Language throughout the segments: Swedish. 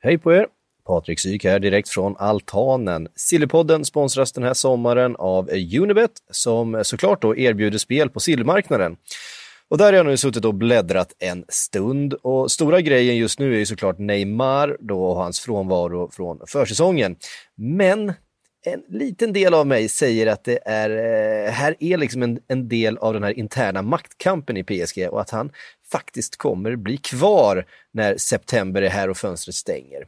Hej på er! Patrik Syk här direkt från altanen. Sillypodden sponsras den här sommaren av Unibet som såklart då erbjuder spel på sillmarknaden. Och där har jag nu suttit och bläddrat en stund och stora grejen just nu är ju såklart Neymar då och hans frånvaro från försäsongen. Men en liten del av mig säger att det är, eh, här är liksom en, en del av den här interna maktkampen i PSG och att han faktiskt kommer bli kvar när september är här och fönstret stänger.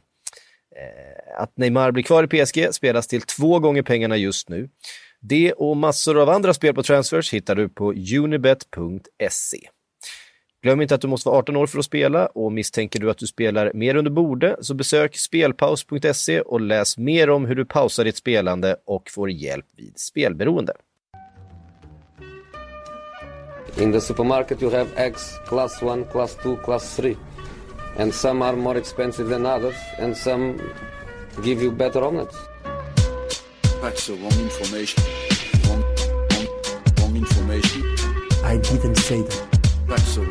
Eh, att Neymar blir kvar i PSG spelas till två gånger pengarna just nu. Det och massor av andra spel på transfers hittar du på unibet.se. Glöm inte att du måste vara 18 år för att spela och misstänker du att du spelar mer under bordet så besök spelpaus.se och läs mer om hur du pausar ditt spelande och får hjälp vid spelberoende. In the supermarket you have eggs class 1, class 2, class 3. And some are more expensive than others and some give you better omelets. That's the wrong information. Wrong, wrong, wrong information. I didn't say that. That's the wrong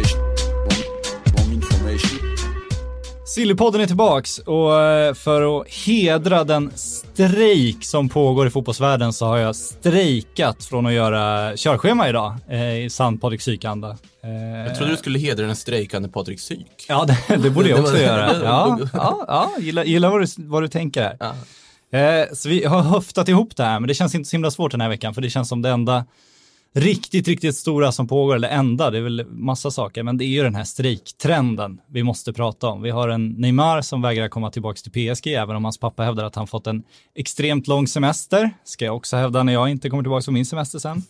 Sillypodden är tillbaks och eh, för att hedra den strejk som pågår i fotbollsvärlden så har jag strejkat från att göra körschema idag eh, i sann Patrik Syk-anda. Eh, Jag trodde du skulle hedra den strejkande Patrik Syk. Ja, det, det borde jag också göra. Ja, ja, ja gillar, gillar vad, du, vad du tänker här. Så vi har höftat ihop det här, men det känns inte så himla svårt den här veckan, för det känns som det enda riktigt, riktigt stora som pågår, eller enda, det är väl massa saker, men det är ju den här strejktrenden vi måste prata om. Vi har en Neymar som vägrar komma tillbaka till PSG, även om hans pappa hävdar att han fått en extremt lång semester, ska jag också hävda när jag inte kommer tillbaka på min semester sen.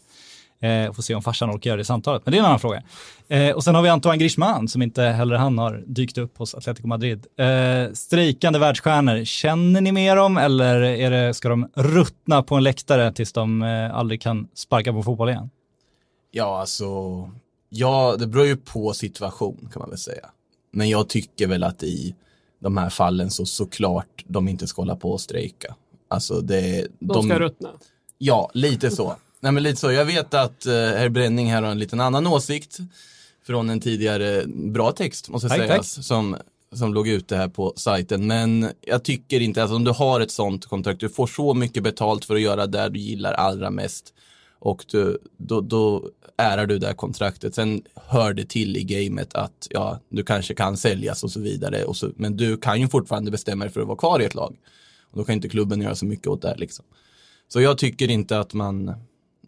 Eh, får se om farsan orkar göra det samtalet, men det är en annan fråga. Eh, och sen har vi Antoine Griezmann som inte heller han har dykt upp hos Atletico Madrid. Eh, strejkande världsstjärnor, känner ni med dem eller är det, ska de ruttna på en läktare tills de eh, aldrig kan sparka på fotboll igen? Ja, alltså, ja, det beror ju på situation kan man väl säga. Men jag tycker väl att i de här fallen så såklart de inte ska hålla på och strejka. Alltså det, De ska ruttna. Ja, lite så. Nej men lite så. Jag vet att uh, herr Bränning här har en liten annan åsikt från en tidigare bra text måste Tack, sägas tack. som, som låg ute här på sajten. Men jag tycker inte, alltså om du har ett sånt kontrakt, du får så mycket betalt för att göra det du gillar allra mest och du, då, då ärar du det här kontraktet. Sen hör det till i gamet att ja, du kanske kan säljas och så vidare. Och så, men du kan ju fortfarande bestämma dig för att vara kvar i ett lag. Och då kan inte klubben göra så mycket åt det. Liksom. Så jag tycker inte att man,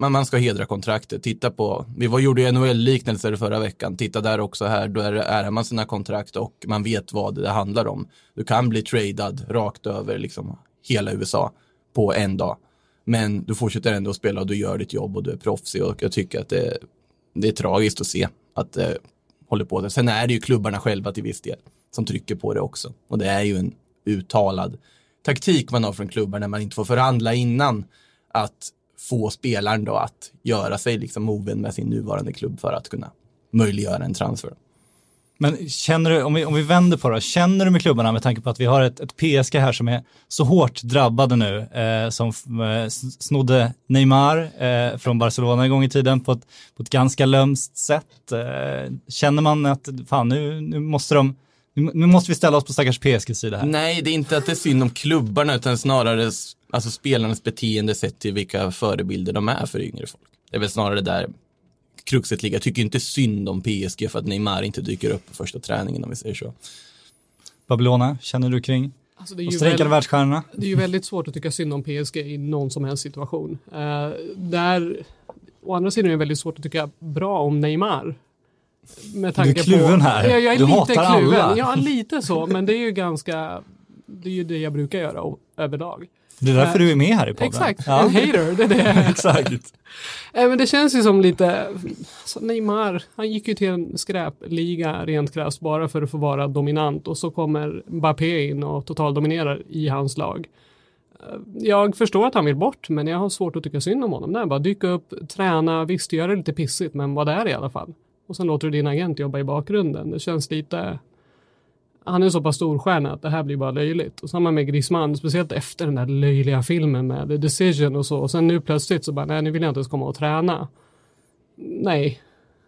man, man ska hedra kontraktet. Titta på, vi var, gjorde ju NHL-liknelser förra veckan. Titta där också här, då är, är man sina kontrakt och man vet vad det handlar om. Du kan bli tradad rakt över liksom hela USA på en dag. Men du fortsätter ändå att spela och du gör ditt jobb och du är proffsig och jag tycker att det, det är tragiskt att se att det håller på. Sen är det ju klubbarna själva till viss del som trycker på det också. Och det är ju en uttalad taktik man har från klubbar när man inte får förhandla innan att få spelaren då att göra sig liksom ovän med sin nuvarande klubb för att kunna möjliggöra en transfer. Men känner du, om vi, om vi vänder på det, känner du med klubbarna med tanke på att vi har ett, ett PSG här som är så hårt drabbade nu, eh, som eh, snodde Neymar eh, från Barcelona en gång i tiden på ett, på ett ganska lömskt sätt. Eh, känner man att fan nu, nu måste de, nu, nu måste vi ställa oss på stackars PSGs sida här? Nej, det är inte att det är synd om klubbarna utan snarare alltså spelarnas beteende sett till vilka förebilder de är för yngre folk. Det är väl snarare där kruxet ligger. Jag tycker inte synd om PSG för att Neymar inte dyker upp på första träningen om vi säger så. Babylona, känner du kring Alltså, det, är ju strejkande väl, världsstjärnorna? det är ju väldigt svårt att tycka synd om PSG i någon som helst situation. Eh, där, å andra sidan är det väldigt svårt att tycka bra om Neymar. Med tanke kluven på, här. Ja, jag är Du lite hatar kluven. alla. Ja, lite så, men det är ju ganska, det är ju det jag brukar göra överlag. Det är därför du är med här i podden. Exakt, Ja. en hater, det är det. Exakt. Eh, Men det känns ju som lite, så Neymar, han gick ju till en skräpliga rent krasst bara för att få vara dominant och så kommer Mbappé in och totaldominerar i hans lag. Eh, Jag förstår att han vill bort, men jag har svårt att tycka synd om honom. där. bara dyka upp, träna, visst göra det lite pissigt, men var där i alla fall. Och sen låter du din agent jobba i bakgrunden. Det känns lite, han är så pass storstjärna att det här blir bara löjligt. Och samma med Griezmann, speciellt efter den där löjliga filmen med The Decision och så. Och sen nu plötsligt så bara, nej nu vill jag inte ens komma och träna. Nej,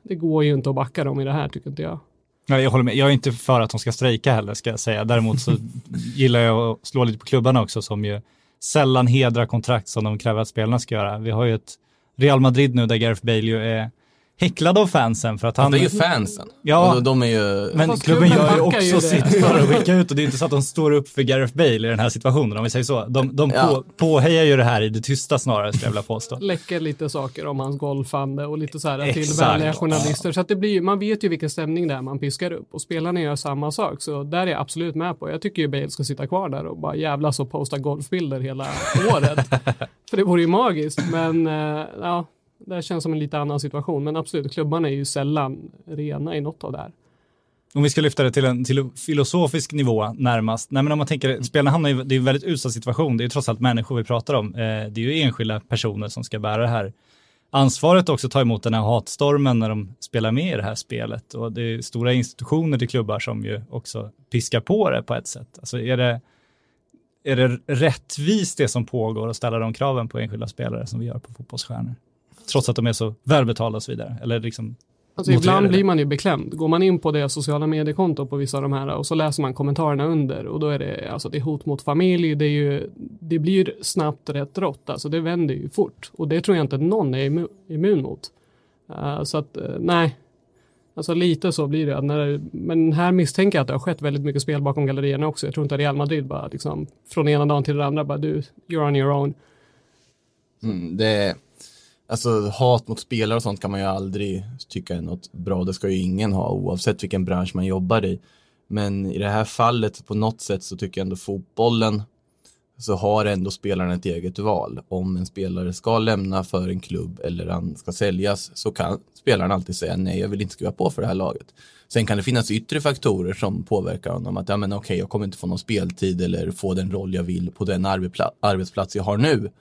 det går ju inte att backa dem i det här tycker inte jag. Ja, jag håller med. Jag är inte för att de ska strejka heller, ska jag säga. Däremot så gillar jag att slå lite på klubbarna också, som ju sällan hedrar kontrakt som de kräver att spelarna ska göra. Vi har ju ett Real Madrid nu där Gareth Bale ju är häcklad av fansen för att han... Det är ju fansen. Ja. De, de är ju... Men Fast klubben gör ju ju också det. sitt för att skicka ut och det är inte så att de står upp för Gareth Bale i den här situationen om vi säger så. De, de Ja. på, påhejar ju det här i det tysta snarare skulle jag vilja påstå. läcker lite saker om hans golfande och lite så här till vänliga journalister. Så att det blir, ju- man vet ju vilken stämning det är man piskar upp och spelarna gör samma sak. Så där är jag absolut med på. Jag tycker ju Bale ska sitta kvar där och bara jävlas och posta golfbilder hela året. För det vore ju magiskt. Men eh, ja, det känns som en lite annan situation. Men absolut, klubbarna är ju sällan rena i något av det här. Om vi ska lyfta det till en, till en filosofisk nivå närmast. Nej, men om man tänker, spelarna hamnar i det är en väldigt utsatt situation. Det är ju trots allt människor vi pratar om. Eh, det är ju enskilda personer som ska bära det här ansvaret också ta emot den här hatstormen när de spelar med i det här spelet. Och det är stora institutioner till klubbar som ju också piskar på det på ett sätt. Alltså är det, är det rättvist det som pågår och ställa de kraven på enskilda spelare som vi gör på fotbollsstjärnor? Trots att de är så välbetalda och så vidare. Eller liksom Alltså ibland blir man ju beklämd. Går man in på det sociala mediekonto på vissa av de här och så läser man kommentarerna under och då är det, alltså det är hot mot familj, det är ju, det blir ju snabbt rätt rått, alltså det vänder ju fort och det tror jag inte någon är immu- immun mot. Eh, så att, eh, nej. Alltså lite så blir det, när, men här misstänker jag att det har skett väldigt mycket spel bakom gallerierna också. Jag tror inte att Real Madrid bara liksom från ena dagen till den andra bara du, you're on your own. Mm, det är, alltså hat mot spelare och sånt kan man ju aldrig tycka är något bra. Det ska ju ingen ha oavsett vilken bransch man jobbar i. Men i det här fallet på något sätt så tycker jag ändå fotbollen så har ändå spelaren ett eget val. Om en spelare ska lämna för en klubb eller han ska säljas så kan spelaren alltid säga nej, jag vill inte skriva på för det här laget. Sen kan det finnas yttre faktorer som påverkar honom. Att ja, men okej, jag kommer inte få någon speltid eller få den roll jag vill på den arbetspla- arbetsplats jag har nu.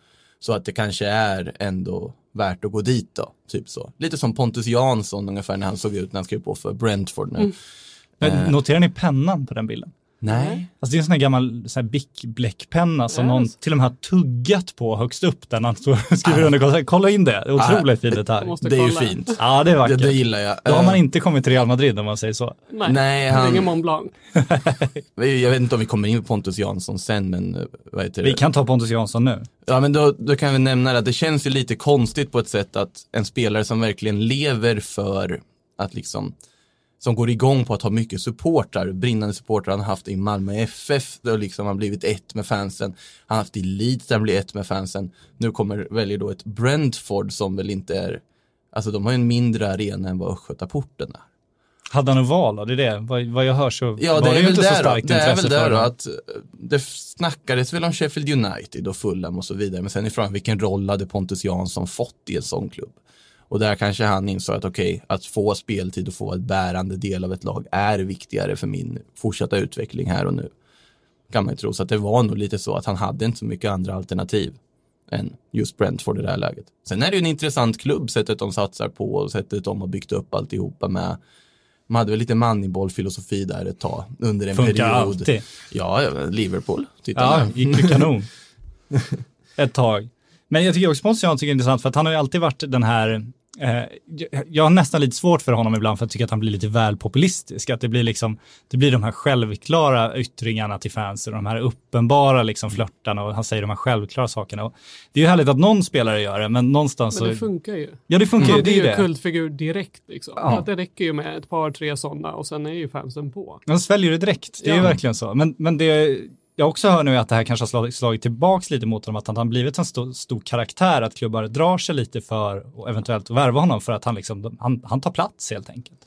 Så att det kanske är ändå värt att gå dit då. Typ så. Lite som Pontus Jansson ungefär när han såg ut när han skrev på för Brentford nu. Men Eh. noterar ni pennan på den bilden? Nej. Alltså det är en sån här gammal så här Bic-bläckpenna som Yes. någon till och med har tuggat på högst upp där han skriver under. kolla- Kolla in det, det är otroligt fin Jag detalj. Det är ju fint. Ja, det är Det, vackert. det gillar jag. Då har Eh, man inte kommit till Real Madrid om man säger så. Nej, Nej, det är han- ingen Mont Blanc. Jag vet inte om vi kommer in på Pontus Jansson sen, men eh, vad heter det? Vi kan ta Pontus Jansson nu. Ja, men då, då kan vi nämna det att det känns ju lite konstigt på ett sätt att en spelare som verkligen lever för att liksom, som går igång på att ha mycket supportrar, brinnande supportrar han har haft i Malmö FF, där liksom han blivit ett med fansen. Han har haft i Leeds där han blir ett med fansen. Nu kommer, väljer då ett Brentford som väl inte är, alltså de har ju en mindre arena än vad Östgötaporten är. Hade han något val då? Det är det. Vad, vad jag hör så Ja, var det är ju väl inte så där då. starkt Det är intresse väl där då att eh, det snackades väl om Sheffield United och Fulham och så vidare. Men sen är frågan vilken roll hade Pontus Jansson fått i en sån klubb? Och där kanske han insåg att okej, att få speltid och få ett bärande del av ett lag är viktigare för min fortsatta utveckling här och nu. Kan man ju tro. Så att det var nog lite så att han hade inte så mycket andra alternativ än just Brentford i det här läget. Sen är det ju en intressant klubb, sättet de satsar på och sättet de har byggt upp alltihopa med. De hade väl lite Moneyball-filosofi där ett tag under en Funkar period. alltid. Ja, Liverpool. Titta Ja, där. gick ju kanon. Ett tag. Men jag tycker också Pontus Jansson är intressant för att han har ju alltid varit den här jag- jag har nästan lite svårt för honom ibland för att tycka att han blir lite väl populistisk. Att det blir liksom, det blir de här självklara yttringarna till fans och de här uppenbara liksom flörtarna och han säger de här självklara sakerna. Och det är ju härligt att någon spelare gör det, men någonstans Men det så... funkar ju. Ja, det funkar ju, Man det är ju ju det. kultfigur direkt liksom. Ja. Att det räcker ju med ett par, tre sådana och sen är ju fansen på. De sväljer det direkt, det är ju Ja. verkligen så. Men, men det jag också hör nu att det här kanske har slagit, tillbaks lite mot honom, att han har blivit en stor, stor karaktär, att klubbar drar sig lite för och eventuellt värva honom för att han, liksom, han, han tar plats helt enkelt.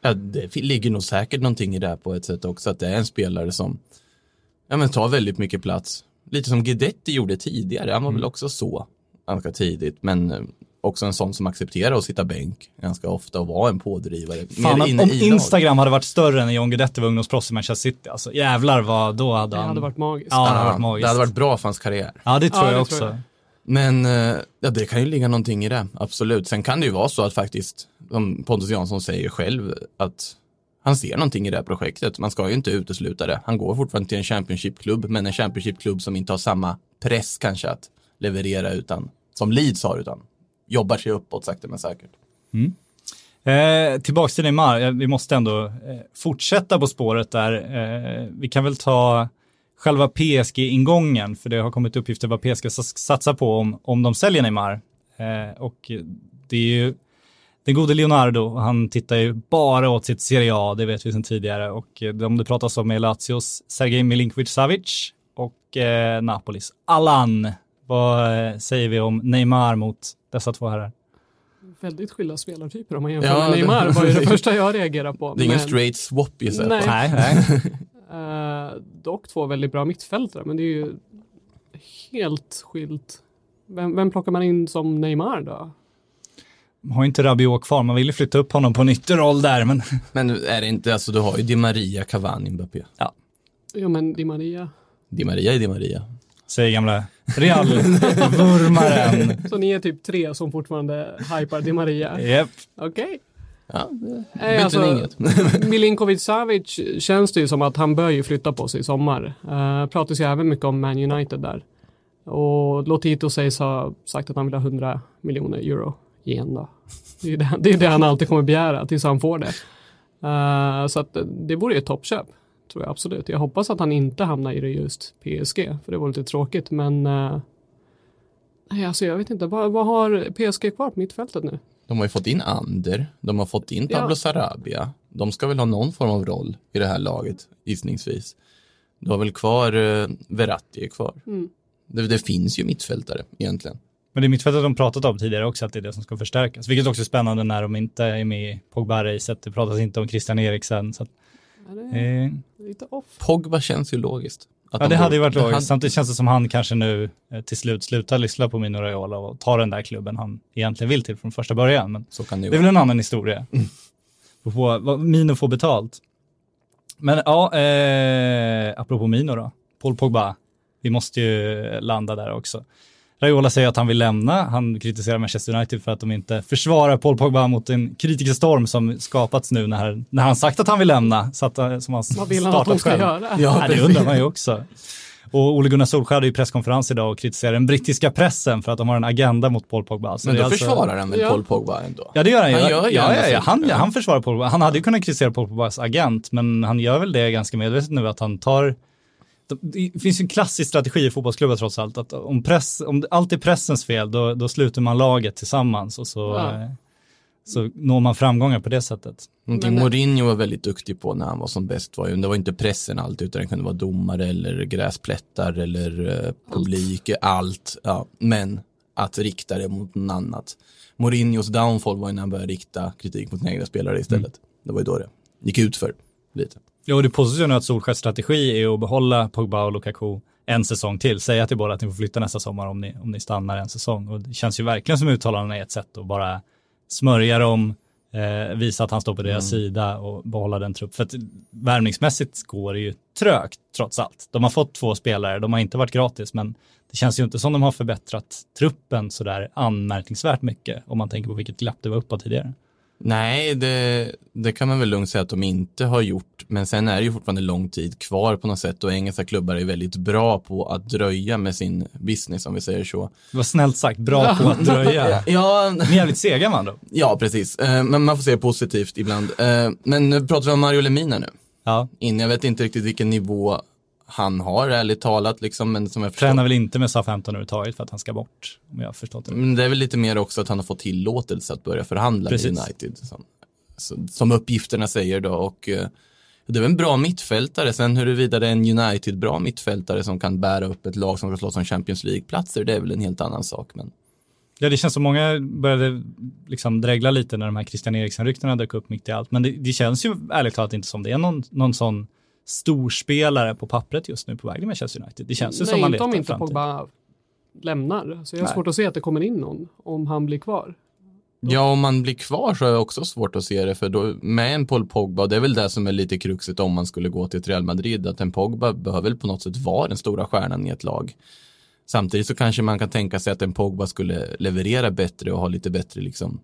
Ja, det ligger nog säkert någonting i det här på ett sätt också, att det är en spelare som ja, men tar väldigt mycket plats. Lite som Guidetti gjorde tidigare, han var väl också så ganska tidigt, men eh, också en sån som accepterar att sitta bänk ganska ofta och vara en pådrivare. Fan, om. Instagram hade varit större än när John Guidetti var ungdomsproffs i Manchester City, alltså jävlar vad då hade Det han... hade varit magiskt. Ja, det hade varit magiskt. det hade varit bra för hans karriär. Ja, det tror Ja, jag det också. tror jag. Men eh, ja, det kan ju ligga någonting i det, absolut. Sen kan det ju vara så att faktiskt, som Pontus Jansson säger själv, att han ser någonting i det här projektet. Man ska ju inte utesluta det. Han går fortfarande till en Championship-klubb, men en Championship-klubb som inte har samma press kanske att leverera utan, som Leeds har, utan jobbar sig uppåt sakta men säkert. Mm. Eh, tillbaks till Neymar, eh, vi måste ändå eh, fortsätta på spåret där. Eh, vi kan väl ta själva PSG-ingången, för det har kommit uppgifter vad PSG satsar på om, om de säljer Neymar. Eh, och det är ju den gode Leonardo, han tittar ju bara åt sitt Serie A, det vet vi sedan tidigare. Och eh, de det pratas om är Lazios Sergej Milinkovic-Savic och eh, Napolis Allan. Vad eh, säger vi om Neymar mot dessa två herrar? Väldigt skilda spelartyper om man jämför Ja, med det- Neymar var ju det första jag reagerade på. Det är ingen Men, straight swap gissar jag på. Nej. Nej, eh, dock två väldigt bra mittfältare, men det är ju helt skilt. Vem, vem plockar man in som Neymar då? har inte Rabiot kvar, man vill ju flytta upp honom på en ytterroll där, men Men är det inte, alltså du har ju Di Maria, Cavani, Mbappé. Jo, men Di Maria. Di Maria är Di Maria. Säger gamla Real-vurmaren. Så ni är typ tre som fortfarande hypar Di Maria? Japp. Okej. Ja, det Nej, alltså, inget. Milinkovic Savic känns det ju som att han bör ju flytta på sig i sommar. Uh, pratas ju även mycket om Man United där. Och Lotito sägs ha sagt att han vill ha 100 miljoner euro igen då. Det är ju det, det, är det han alltid kommer begära tills han får det. Eh, så att det vore ju ett toppköp. Tror jag absolut. Jag hoppas att han inte hamnar i det just PSG. För det vore lite tråkigt men Nej, alltså jag vet inte. Vad, vad har PSG kvar på mittfältet nu? De har ju fått in Ander, de har fått in Pablo Ja. Sarabia. De ska väl ha någon form av roll i det här laget, gissningsvis. Du har väl kvar uh, Verratti är kvar. Mm. Det, det finns ju mittfältare egentligen. Men det är mittfältet de pratat om tidigare också, att det är det som ska förstärkas. Vilket också är spännande när de inte är med i Pogba-racet. Det pratas inte om Christian Eriksen. Så eh, lite off. Pogba känns ju logiskt. Att ja, de det hade ju varit det logiskt. hade- Samtidigt känns det som han kanske nu eh, till slut slutar lyssna på Mino Raiola och tar den där klubben han egentligen vill till från första början. Men Så kan det det är vara. väl en annan historia. På vad Mino får betalt. Men ja, eh, apropå Mino då. Paul Pogba. Vi måste ju landa där också. Raiola säger att han vill lämna. Han kritiserar Manchester United för att de inte försvarar Paul Pogba mot en kritikerstorm som skapats nu när, när han sagt att han vill lämna. Så att, eh, som han Vad vill han att de ska själv. göra? Ja, det undrar man ju också. Och Ole Gunnar Solskjaer hade ju presskonferens idag och kritiserar den brittiska pressen för att de har en agenda mot Paul Pogba. Så Men då alltså- försvarar han väl Ja. Paul Pogba ändå? Ja det gör han ju. Han gör ja, ja, ja. Han, Ja. han försvarar Paul Pogba. Han hade ju kunnat kritisera Paul Pogbas agent, men han gör väl det ganska medvetet nu att han tar det finns ju en klassisk strategi i fotbollsklubbar trots allt, att om, press, om allt är pressens fel, då, då sluter man laget tillsammans och så, Ja. eh, så når man framgångar på det sättet. Någonting Men- Mourinho var väldigt duktig på när han var som bäst var ju, det var inte pressen alltid utan det kunde vara domare eller gräsplättar eller eh, publik, allt. Ja, men att rikta det mot någon annat. Mourinhos downfall var ju när han började rikta kritik mot sina egna spelare istället. Det var ju då det gick ut för lite. Och det påstås ju att Solskjaers strategi är att behålla Pogba och Lukaku en säsong till. Säga till båda att ni får flytta nästa sommar om ni, om ni stannar en säsong. Och det känns ju verkligen som uttalandena är ett sätt att bara smörja dem, eh, visa att han står på deras sida och behålla den trupp. För att värvningsmässigt går det ju trögt trots allt. De har fått två spelare, de har inte varit gratis, men det känns ju inte som de har förbättrat truppen sådär anmärkningsvärt mycket om man tänker på vilket glapp det var uppåt tidigare. Nej, det, det kan man väl lugnt säga att de inte har gjort. Men sen är det ju fortfarande lång tid kvar på något sätt och engelska klubbar är väldigt bra på att dröja med sin business om vi säger så. Det var snällt sagt, bra på att dröja. Ja, Ni är jävligt sega man då. ja precis. Eh, Men man får se positivt ibland. Eh, Men nu pratar vi om Mario Lemina nu. Ja, In, jag vet inte riktigt vilken nivå han har, ärligt talat, liksom, men som jag förstår. tränar väl inte med SA-15 överhuvudtaget för att han ska bort, om jag har förstått det. Men det är väl lite mer också att han har fått tillåtelse att börja förhandla Precis. med United. Som, som- uppgifterna säger då. Och, eh, det är en bra mittfältare. Sen huruvida det är en United-bra mittfältare som kan bära upp ett lag som ska slåss om Champions League-platser, det är väl en helt annan sak. Men Ja, det känns som många började liksom dregla lite när de här Christian Eriksen-ryktena dök upp mitt i allt. Men det, det känns ju ärligt talat inte som det är någon, någon sån storspelare på pappret just nu på väg till Manchester United. Det känns ju som Nej, man inte om letar inte framtid. Pogba lämnar. Så jag har Nej. svårt att se att det kommer in någon om han blir kvar. ja, om man blir kvar så är det också svårt att se det. För då, med en Paul Pogba, och det är väl det som är lite kruxet om man skulle gå till ett Real Madrid, att en Pogba behöver väl på något sätt vara den stora stjärnan i ett lag. Samtidigt så kanske man kan tänka sig att en Pogba skulle leverera bättre och ha lite bättre liksom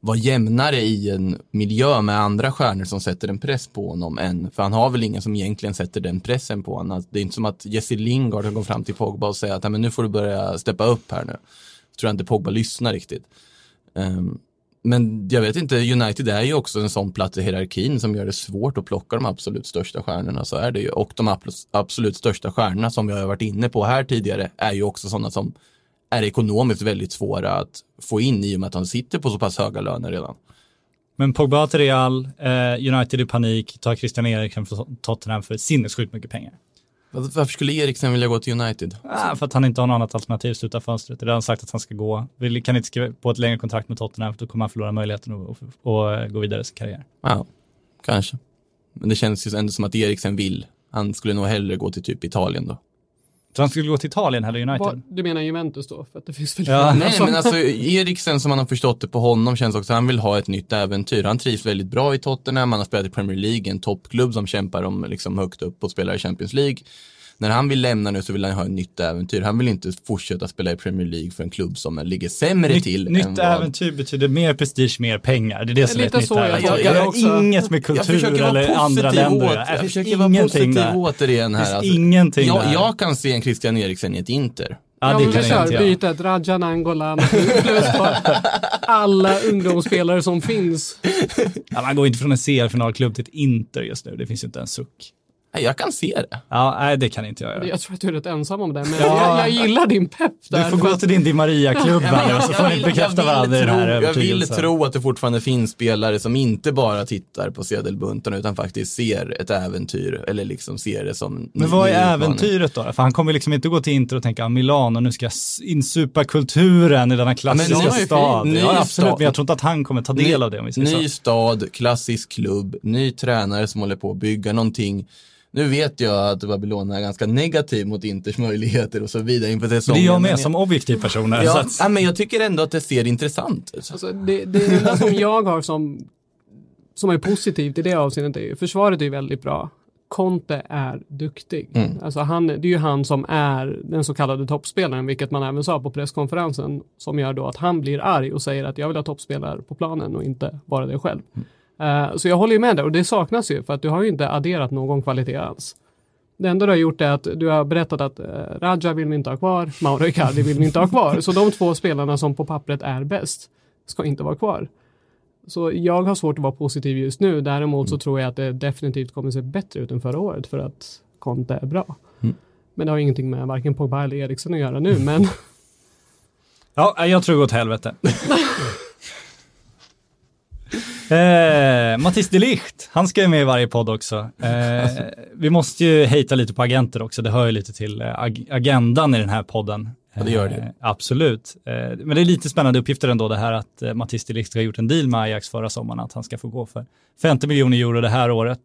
vara jämnare i en miljö med andra stjärnor som sätter en press på honom än, för han har väl ingen som egentligen sätter den pressen på honom. Alltså, det är inte som att Jesse Lingard har gått fram till Pogba och säger att men nu får du börja steppa upp här nu. Tror jag inte Pogba lyssnar riktigt. Um, men jag vet inte, United är ju också en sån plats i hierarkin som gör det svårt att plocka de absolut största stjärnorna, så är det ju. Och de absolut största stjärnorna som jag har varit inne på här tidigare är ju också sådana som är ekonomiskt väldigt svåra att få in i och med att de sitter på så pass höga löner redan. Men Pogba till Real, eh, United i panik, tar Christian Eriksen från Tottenham för sinnessjukt mycket pengar. Varför skulle Eriksen vilja gå till United? Ah, för att han inte har något annat alternativ, sluta fönstret. Det har han sagt att han ska gå. Vill, kan inte skriva på ett längre kontrakt med Tottenham, för då kommer han förlora möjligheten att, att, att gå vidare i sin karriär. Ja, kanske. Men det känns ju ändå som att Eriksen vill. Han skulle nog hellre gå till typ Italien då. Så han skulle gå till Italien eller United? Vad- Du menar Juventus då? För att det finns väl Ja. Nej, men alltså Eriksen som man har förstått det på honom känns också, han vill ha ett nytt äventyr. Han trivs väldigt bra i Tottenham, han har spelat i Premier League, en toppklubb som kämpar om liksom högt upp och spelar i Champions League. När han vill lämna nu så vill han ha ett nytt äventyr. Han vill inte fortsätta spela i Premier League för en klubb som ligger sämre Nytt, till. nytt vad- äventyr betyder mer prestige, mer pengar. Det är det som är Lite ett nytt så jag äventyr. Det det har också. inget med Jag kultur eller andra länder åt, jag försöker vara ingenting positiv där. återigen här. alltså. ingenting jag, där. jag kan se en Christian Eriksen i ett Inter. Ja, Ja, det men kan vi jag kör bytet, Raja Nangolan, plus alla ungdomsspelare som finns. Ja, man går inte från en CL-finalklubb till ett Inter just nu. Det finns ju inte en suck. Nej, jag kan se det. Ja, nej, det kan inte jag göra. Jag tror att du är rätt ensam om det, men Ja. jag, jag gillar din pepp där. Du får gå till din Di Maria-klubb här och så får ni bekräfta varandra i den här jag vill tro att det fortfarande finns spelare som inte bara tittar på sedelbuntarna utan faktiskt ser ett äventyr eller liksom ser det som Men vad ny är äventyret då? För han kommer liksom inte gå till Inter och tänka, ah, Milano, nu ska jag insupa kulturen i denna klassiska ny- stad. ny ja, absolut, men jag tror inte att han kommer ta del av det om vi säger Ny så. stad, klassisk klubb, ny tränare som håller på att bygga någonting. Nu vet jag att Babylon är ganska negativ mot Inters möjligheter och så vidare inför Det är säsongen. jag med som objektiv person. här, så Ja, att, ja, men jag tycker ändå att det ser intressant ut. Alltså, det, det enda som jag har som, som är positivt i det avseendet är ju, försvaret är väldigt bra. Conte är duktig. Mm. Alltså han, det är ju han som är den så kallade toppspelaren, vilket man även sa på presskonferensen, som gör då att han blir arg och säger att jag vill ha toppspelare på planen och inte bara det själv. Eh, så jag håller ju med där och det saknas ju för att du har ju inte adderat någon kvalitet alls. Det enda du har gjort är att du har berättat att eh, Raja vill vi inte ha kvar, Mauro Icardi vill vi inte ha kvar. Så de två spelarna som på pappret är bäst ska inte vara kvar. Så jag har svårt att vara positiv just nu. Däremot så tror jag att det definitivt kommer se bättre ut än förra året för att Conte är bra. Mm. Men det har ingenting med varken Pogba eller Eriksen att göra nu. Men ja, jag tror åt helvete. Eh, Mattis de Ligt, han ska ju med i varje podd också. Eh, vi måste ju hejta lite på agenter också, det hör ju lite till eh, ag- agendan i den här podden. Ja, det gör det. Eh, absolut. Eh, men det är lite spännande uppgifter ändå det här att eh, Mattis de Ligt har gjort en deal med Ajax förra sommaren, att han ska få gå för 50 miljoner euro det här året.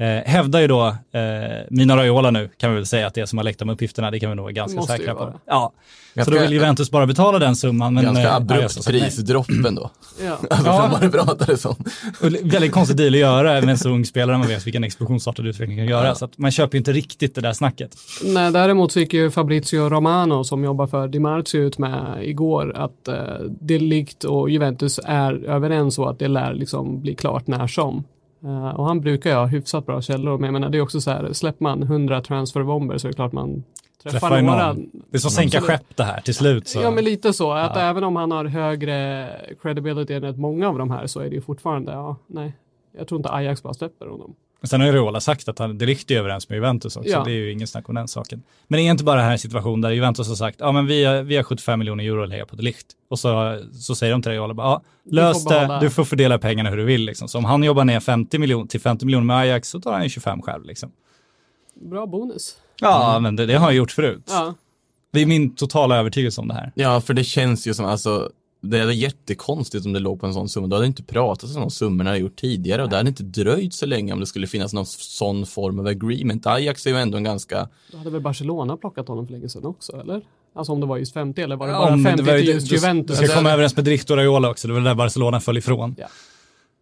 Eh, hävdar ju då eh, Mina Raiola nu, kan vi väl säga att det är som har läckt de uppgifterna, det kan vi nog vara ganska Måste säkra på. Ja, så Ganska- då vill Juventus bara betala den summan. Men, Ganska eh, abrupt nej. prisdroppen då. ja. Alltså, Ja. vad det pratade som. Och väldigt konstig deal att göra med en så ung spelare, man vet vilken explosionsartad utveckling kan göra. Så att man köper ju inte riktigt det där snacket. Nej, däremot så gick ju Fabrizio Romano som jobbar för Di Marzio ut med igår att eh, det likt och Juventus är överens och att det lär liksom bli klart när som. Eh, och han brukar ju ha hyfsat bra källor, men jag menar det är också så här, släpper man 100 transferbomber så är det klart man träffar, Träffar några. Det är som sänka skepp det här till slut. Så. Ja men lite så, att Ja. även om han har högre credibility än rätt många av de här så är det ju fortfarande, ja, nej. Jag tror inte Ajax bara släpper honom. Sen har ju Raiola sagt att han, det riktigt är överens med Juventus också. Ja. Det är ju ingen snack om den saken. Men det är inte bara den här situationen där Juventus har sagt, ja men vi har, vi har 75 miljoner euro att lägga på det likt. Och så, så säger de till Raiola, ja, lös det, behålla- du får fördela pengarna hur du vill. Liksom. Så om han jobbar ner 50 miljoner till 50 miljoner med Ajax så tar han ju 25 själv. Liksom. Bra bonus. Ja, men det, det har han gjort förut. Ja. Det är min totala övertygelse om det här. Ja, för det känns ju som, alltså, det är jättekonstigt om det låg på en sån summa. Då hade inte pratat om de summorna jag gjort tidigare och det hade inte dröjt så länge om det skulle finnas någon sån form av agreement. Ajax är ju ändå en ganska, Då hade väl Barcelona plockat honom för länge sedan också, eller? Alltså om det var just 50 eller var det Ja, bara men 50 det var ju- till just du- Juventus? Du ska Alltså, komma överens med Drift och Raiola också, det var där Barcelona föll ifrån.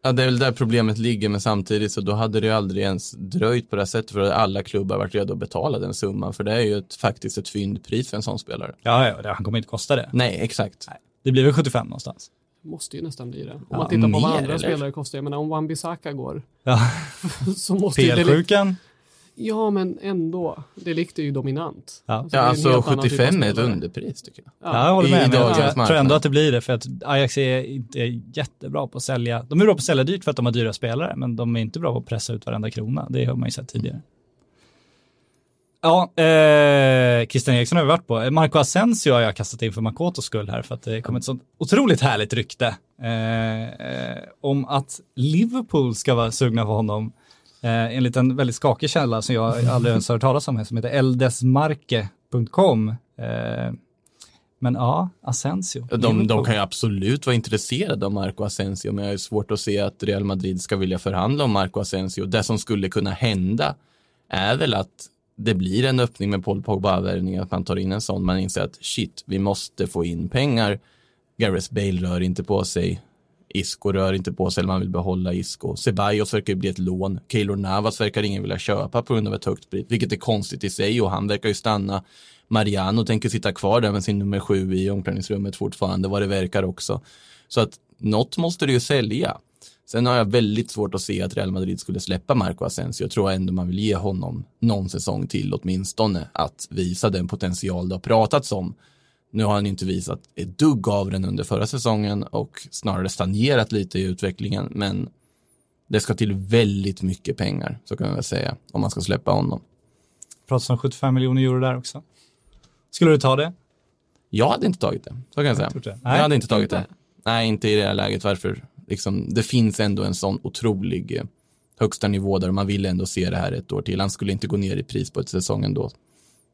ja det är väl där problemet ligger, men samtidigt så då hade det ju aldrig ens dröjt på det här sättet för att alla klubbar varit redo att betala den summan, för det är ju ett, faktiskt ett fyndpris för en sån spelare. Ja, ja, det- han kommer inte kosta det. Nej, exakt. Det blir väl 75 någonstans. Måste ju nästan bli det. Om Ja, man tittar på vad andra eller? spelare kostar. Jag menar om Wan-Bissaka går Ja. så måste. PL-sjukan. Ja, men ändå. Det likte ju dominant. Ja. Alltså, Ja, är alltså helt annan typ av 75 är ett underpris tycker jag. Ja, jag håller I med. Men jag tror ändå att det blir det för att Ajax är inte jättebra på att sälja. De är bra på att sälja dyrt för att de har dyra spelare, men de är inte bra på att pressa ut varenda krona. Det har man ju sett tidigare. Ja, eh, Christian Eriksson har vi varit på. Marco Asensio har jag kastat in för Makotos skull här för att det kom ett sånt otroligt härligt rykte eh, om att Liverpool ska vara sugna på honom. Eh, enligt en väldigt skakig källa som jag aldrig ens har hört talas om, som heter eldesmarke.com. Eh, men ja, Asensio. De, de kan ju absolut vara intresserade av Marco Asensio, men jag har svårt att se att Real Madrid ska vilja förhandla om Marco Asensio. Det som skulle kunna hända är väl att det blir en öppning med Paul Pogba-värvning, att man tar in en sån, man inser att shit, vi måste få in pengar. Gareth Bale rör inte på sig. Isco rör inte på sig, eller man vill behålla Isco. Ceballos verkar ju bli ett lån. Keylor Navas verkar ingen vilja köpa på grund av ett högt pris, vilket är konstigt i sig och han verkar ju stanna. Mariano tänker sitta kvar där med sin nummer sju i omklädningsrummet fortfarande, vad det verkar också. Så att något måste du ju sälja. Sen har jag väldigt svårt att se att Real Madrid skulle släppa Marco Asensio. Jag tror ändå man vill ge honom någon säsong till åtminstone att visa den potential det har pratats om. Nu har han inte visat ett dugg av den under förra säsongen och snarare stagnerat lite i utvecklingen, men det ska till väldigt mycket pengar, så kan man väl säga, om man ska släppa honom. Pratas om 75 miljoner euro där också. Skulle du ta det? Jag hade inte tagit det, så kan jag säga. inte det. Jag hade inte tagit det. Nej, inte i det här läget. Varför? Liksom, det finns ändå en sån otrolig eh, högsta nivå där man vill ändå se det här ett år till. Han skulle inte gå ner i pris på ett säsong ändå.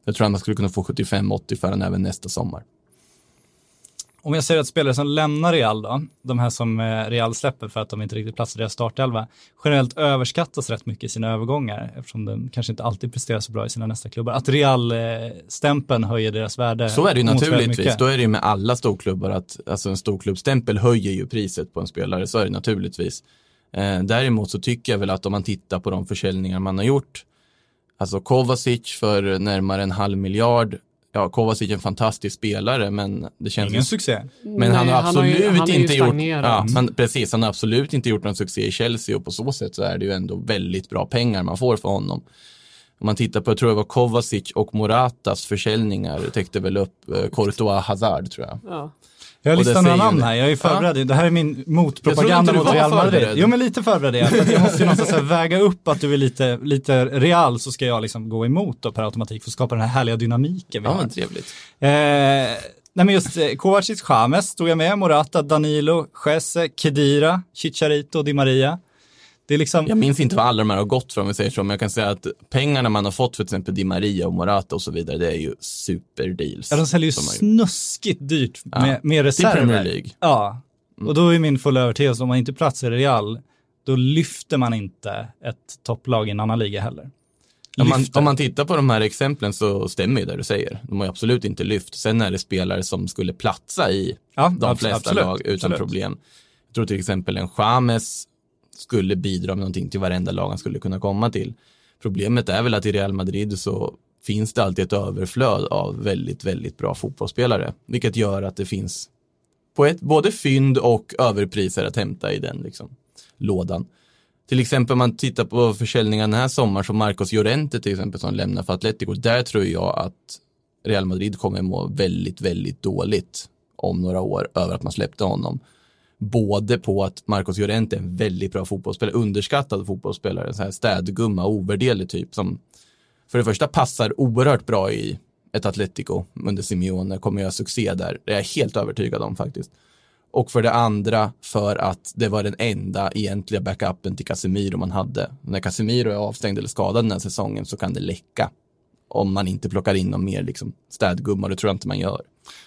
Jag tror att man skulle kunna få 75-80 för den även nästa sommar. Om jag säger att spelare som lämnar Real då, de här som eh, Real släpper för att de inte riktigt platsar i deras startelva, generellt överskattas rätt mycket i sina övergångar eftersom de kanske inte alltid presterar så bra i sina nästa klubbar. Att Real-stämpeln höjer deras värde. Så är det ju naturligtvis. Då är det ju med alla storklubbar att alltså en storklubbstämpel höjer ju priset på en spelare. Så är det naturligtvis. Eh, däremot så tycker jag väl att om man tittar på de försäljningar man har gjort, alltså Kovacic för närmare en halv miljard. Ja, Kovacic är en fantastisk spelare, men det känns Ingen succé. Men han har Nej, absolut han är ju inte gjort, ja, han, precis, han har absolut inte gjort någon succé i Chelsea och på så sätt så är det ju ändå väldigt bra pengar man får för honom. Om man tittar på, jag tror det var Kovacic och Moratas försäljningar täckte väl upp eh, Courtois Hazard tror jag. Ja. Jag listat några namn här, jag är förberedd. Det här är min motpropaganda mot Real Madrid. Jo men lite förberedd är jag, för att jag måste ju någonstans väga upp att du är lite, lite Real så ska jag liksom gå emot då per automatik för att skapa den här härliga dynamiken vi Ja, har. men trevligt. Eh, nej men just eh, Kovacic, James tog jag med, Morata, Danilo, Jesse, Kedira, Chicharito, Di Maria. Det är liksom, Jag minns inte vad alla de här har gått för om vi säger så, men jag kan säga att pengarna man har fått för till exempel Di Maria och Morata och så vidare, det är ju superdeals. ja, de säljer ju snuskigt dyrt Ja, med, med Till reserver. Premier League. Ja, och då är min fulla övertygelse om man inte platsar i Real, då lyfter man inte ett topplag i en annan liga heller. Om man, om man tittar på de här exemplen så stämmer ju det du säger. De har ju absolut inte lyft. Sen är det spelare som skulle platsa i Ja, de flesta absolut, lag utan absolut. problem. Jag tror till exempel en James skulle bidra med någonting till varenda lag han skulle kunna komma till. Problemet är väl att i Real Madrid så finns det alltid ett överflöd av väldigt, väldigt bra fotbollsspelare, vilket gör att det finns på ett, både fynd och överpriser att hämta i den liksom, lådan. Till exempel om man tittar på försäljningen den här sommaren, som Marcos Llorente till exempel som lämnar för Atletico, där tror jag att Real Madrid kommer må väldigt, väldigt dåligt om några år över att man släppte honom. Både på att Marcos Llorente är en väldigt bra fotbollsspelare, underskattad fotbollsspelare, så här städgumma, ovärderlig typ som för det första passar oerhört bra i ett Atletico under Simeone, kommer göra succé där. Det är jag helt övertygad om faktiskt. Och för det andra för att det var den enda egentliga backupen till Casemiro man hade. När Casemiro är avstängd eller skadad den här säsongen så kan det läcka. Om man inte plockar in någon mer liksom, städgumma, det tror jag inte man gör.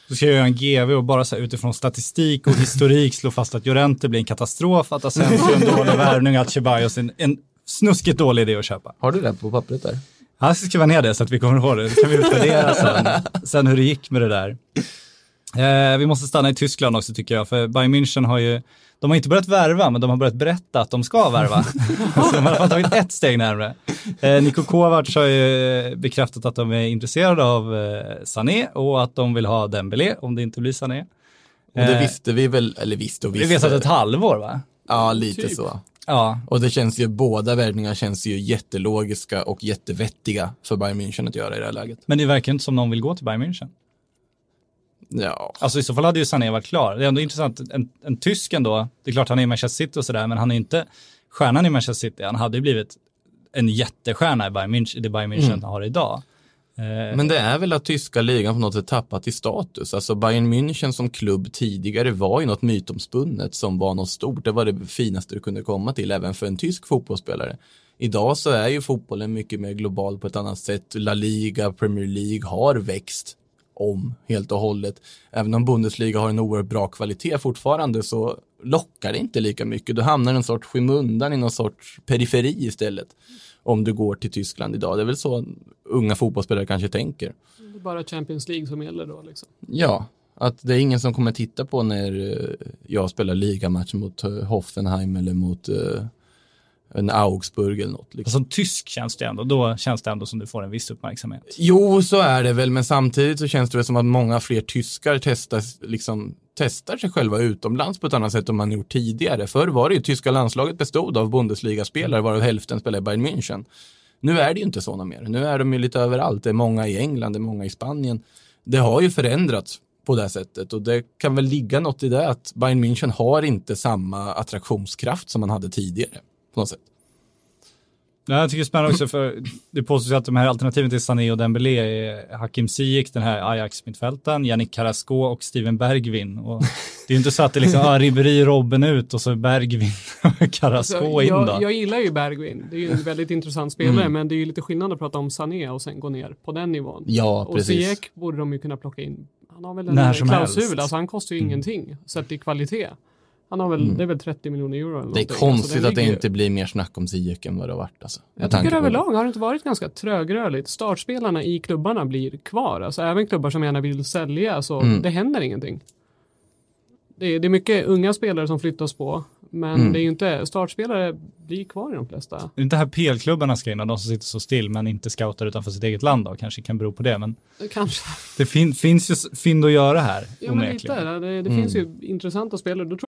Så ska jag göra en GV och bara så utifrån statistik och historik slå fast att Llorente blir en katastrof, att Asensio är en dålig värvning, att Ceballos är en, en snuskigt dålig idé att köpa. Har du det på pappret där? Jag ska skriva ner det så att vi kommer ihåg det. Så kan vi utvärdera sen, sen hur det gick med det där. Eh, vi måste stanna i Tyskland också tycker jag, för Bayern München har ju, de har inte börjat värva, men de har börjat berätta att de ska värva. så de har i alla fall tagit ett steg närmare. Eh, Niko Kovac har ju bekräftat att de är intresserade av eh, Sané och att de vill ha Dembélé om det inte blir Sané. Och det Eh, visste vi väl, eller visste och Vi visste. vet att ett halvår va? Ja, lite Typ. så. Ja, Och det känns ju, båda värvningar känns ju jättelogiska och jättevettiga för Bayern München att göra i det här läget. men det verkar inte som någon vill gå till Bayern München. Ja, Alltså i så fall hade ju Sané varit klar. Det är ändå intressant, en, en tysk ändå, det är klart han är i Manchester City och sådär, men han är inte stjärnan i Manchester City. Han hade ju blivit en jättestjärna i Bayern München, det Bayern München Mm. har idag. Eh, men det är väl att tyska ligan på något sätt tappat i status. Alltså Bayern München som klubb tidigare var ju något mytomspunnet som var något stort. Det var det finaste du kunde komma till även för en tysk fotbollsspelare. Idag så är ju fotbollen mycket mer global på ett annat sätt. La Liga, Premier League har växt om helt och hållet. Även om Bundesliga har en oerhört bra kvalitet fortfarande så lockar det inte lika mycket. Du hamnar en sorts skymundan i någon sorts periferi istället. Om du går till Tyskland idag. Det är väl så unga fotbollsspelare kanske tänker. Det är bara Champions League som gäller då liksom. Ja, att det är ingen som kommer titta på när eh, jag spelar ligamatch mot eh, Hoffenheim eller mot eh, en Augsburg eller något. Liksom. Som tysk känns det ändå, då känns det ändå som du får en viss uppmärksamhet. Jo, så är det väl, men samtidigt så känns det väl som att många fler tyskar testar, liksom, testar sig själva utomlands på ett annat sätt än man gjort tidigare. Förr var det ju tyska landslaget bestod av Bundesliga-spelare, varav hälften spelade i Bayern München. Nu är det ju inte så mer. Nu är de ju lite överallt. Det är många i England, det är många i Spanien. Det har ju förändrats på det här sättet och det kan väl ligga något i det att Bayern München har inte samma attraktionskraft som man hade tidigare. På något sätt. Ja, jag tycker det är spännande också för det påstås att de här alternativen till Sané och Dembélé är Hakim Ziyech, den här Ajax-mittfältaren, Yannick Carrasco och Steven Bergvin. Och det är ju inte så att det liksom, ah, Ribéry, Robben ut och så Bergvin och Carrasco Alltså, in då. jag, jag gillar ju Bergvin. Det är ju en väldigt intressant spelare, men det är ju lite skillnad att prata om Sané och sen gå ner på den nivån. Ja, och precis. Ziyech borde de ju kunna plocka in. Han har väl en klausul, alltså han kostar ju ingenting sett i kvalitet. Han har väl, det är väl 30 miljoner euro eller Mm. Det är. Alltså, konstigt den att det inte blir mer snack om Ziyech än vad det har varit. Alltså, Jag tycker överlag har det inte varit ganska trögrörligt. Startspelarna i klubbarna blir kvar. Alltså även klubbar som gärna vill sälja så Mm. det händer ingenting. Det är, det är mycket unga spelare som flyttas på. Men Mm. det är ju inte, startspelare blir kvar i de flesta. Det är inte här PL-klubbarna ska in de som sitter så still men inte scoutar utanför sitt eget land då, kanske kan bero på det. Men Kanske. det fin finns ju fynd att göra här, Ja men lite. Det, det Mm. finns ju intressanta spelare. Då tror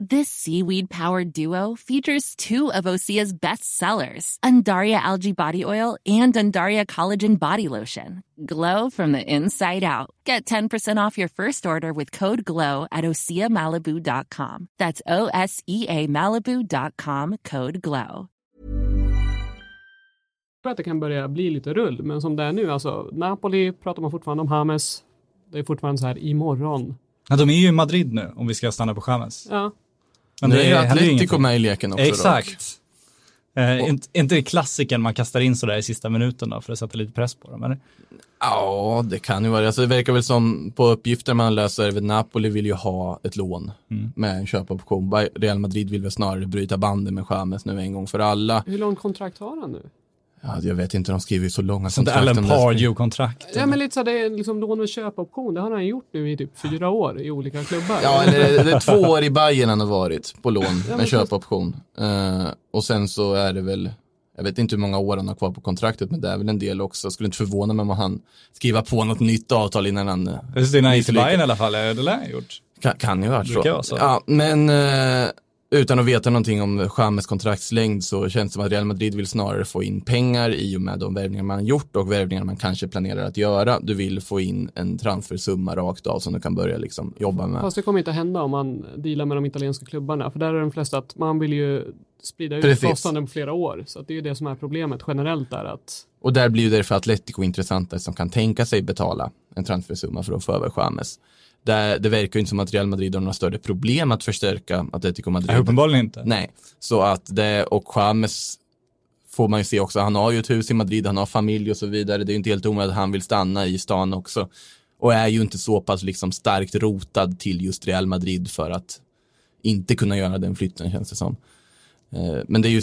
This seaweed powered duo features two of Osea's best sellers, Undaria Algae Body Oil and Undaria Collagen Body Lotion. Glow from the inside out. Get 10% off your first order with code GLOW at OseaMalibu.com. That's O S E A Malibu.com code GLOW. jag att det kan börja bli lite rull. Men som det är nu, alltså Napoli pratar man fortfarande om Hames. Det är fortfarande så här imorgon. Ja, de är ju i Madrid nu, om vi ska stanna på Chamez. Ja, Men nu är ju Atletico med i leken också. Exakt. Eh, inte, inte klassiken man kastar in sådär i sista minuten då, för att sätta lite press på dem, eller? Ja, det kan ju vara. Alltså, det verkar väl som på uppgifter man läser, väl Napoli vill ju ha ett lån Mm. med en köpoption. Real Madrid vill väl snarare bryta banden med Chamez nu en gång för alla. hur långt kontrakt har han nu? Ja, jag vet inte, de skriver ju så långa Sånt kontrakt. Alan om det. Pardew-kontrakt. Ja men lite så det är liksom lån med köpoption. Det har han gjort nu i typ fyra år i olika klubbar. Ja, eller det är två år i Bayern han har varit på lån med köpoption. Eh, och sen så är det väl, jag vet inte hur många år han har kvar på kontraktet, men det är väl en del också. Skulle inte förvåna mig om han skriver på något nytt avtal innan han... eh, Just det, nej, till misslyckas. Bayern i alla fall, är det lär han gjort. Kan, kan ju ha varit så. Så. Ja, men eh, utan att veta någonting om Chamez kontraktslängd så känns det som att Real Madrid vill snarare få in pengar i och med de värvningar man gjort och värvningar man kanske planerar att göra. Du vill få in en transfersumma rakt av som du kan börja liksom jobba med. Fast det kommer inte hända om man dealar med de italienska klubbarna. För där är de flesta att man vill ju sprida ut Precis. kostnaden på flera år. Så det är ju det som är problemet generellt där att Och där blir ju därför Atletico intressantare som kan tänka sig betala en transfersumma för att få över Chamez. Det, det verkar ju inte som att Real Madrid har några större problem att förstärka Atletico Madrid. Nej, uppenbarligen inte. Nej, så att det och James får man ju se också. Han har ju ett hus i Madrid, han har familj och så vidare. Det är ju inte helt omöjligt att han vill stanna i stan också. Och är ju inte så pass liksom starkt rotad till just Real Madrid för att inte kunna göra den flytten känns det som. Eh, Men det är ju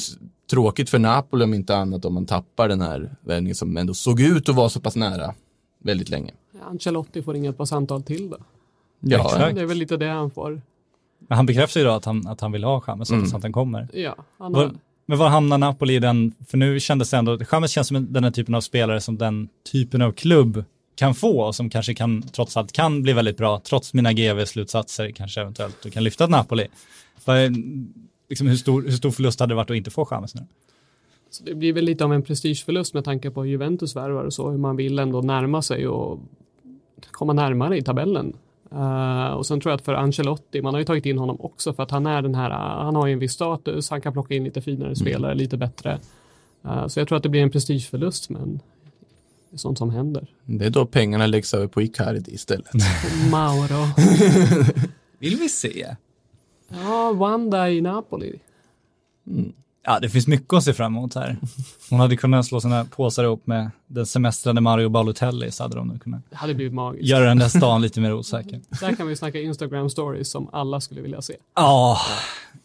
tråkigt för Napoli om inte annat om man tappar den här värvningen som ändå såg ut att vara så pass nära väldigt länge. ja, Ancelotti får inget par samtal till då. Ja, Exakt. Det är väl lite det han får. Men han bekräftar ju då att han, att han vill ha Chamez Mm. så att han kommer. Ja, han har, Var, men var hamnar Napoli i den, för nu kändes det ändå, Chamez känns som en- den här typen av spelare som den typen av klubb kan få och som kanske kan, trots allt kan bli väldigt bra, trots mina GV-slutsatser kanske eventuellt, och kan lyfta Napoli. Vad, liksom, hur, stor, hur stor förlust hade det varit att inte få Chamez nu? så det blir väl lite av en prestigeförlust med tanke på hur Juventus värvar och så, hur man vill ändå närma sig och komma närmare i tabellen. Eh, och sen tror jag att för Ancelotti, man har ju tagit in honom också för att han är den här, uh, han har ju en viss status, han kan plocka in lite finare spelare, lite bättre. Eh, så jag tror att det blir en prestigeförlust, men det är sånt som händer. Det är då pengarna läggs över på Icardi istället. Mauro. Vill vi se? Ja, Wanda i Napoli. Ja, det finns mycket att se fram emot här. Hon hade kunnat slå sina påsar ihop med den semestrande Mario Balotelli så hade de nog kunnat Det hade blivit magiskt. göra den där stan lite mer osäker. Där kan vi snacka Instagram stories som alla skulle vilja se. Ja,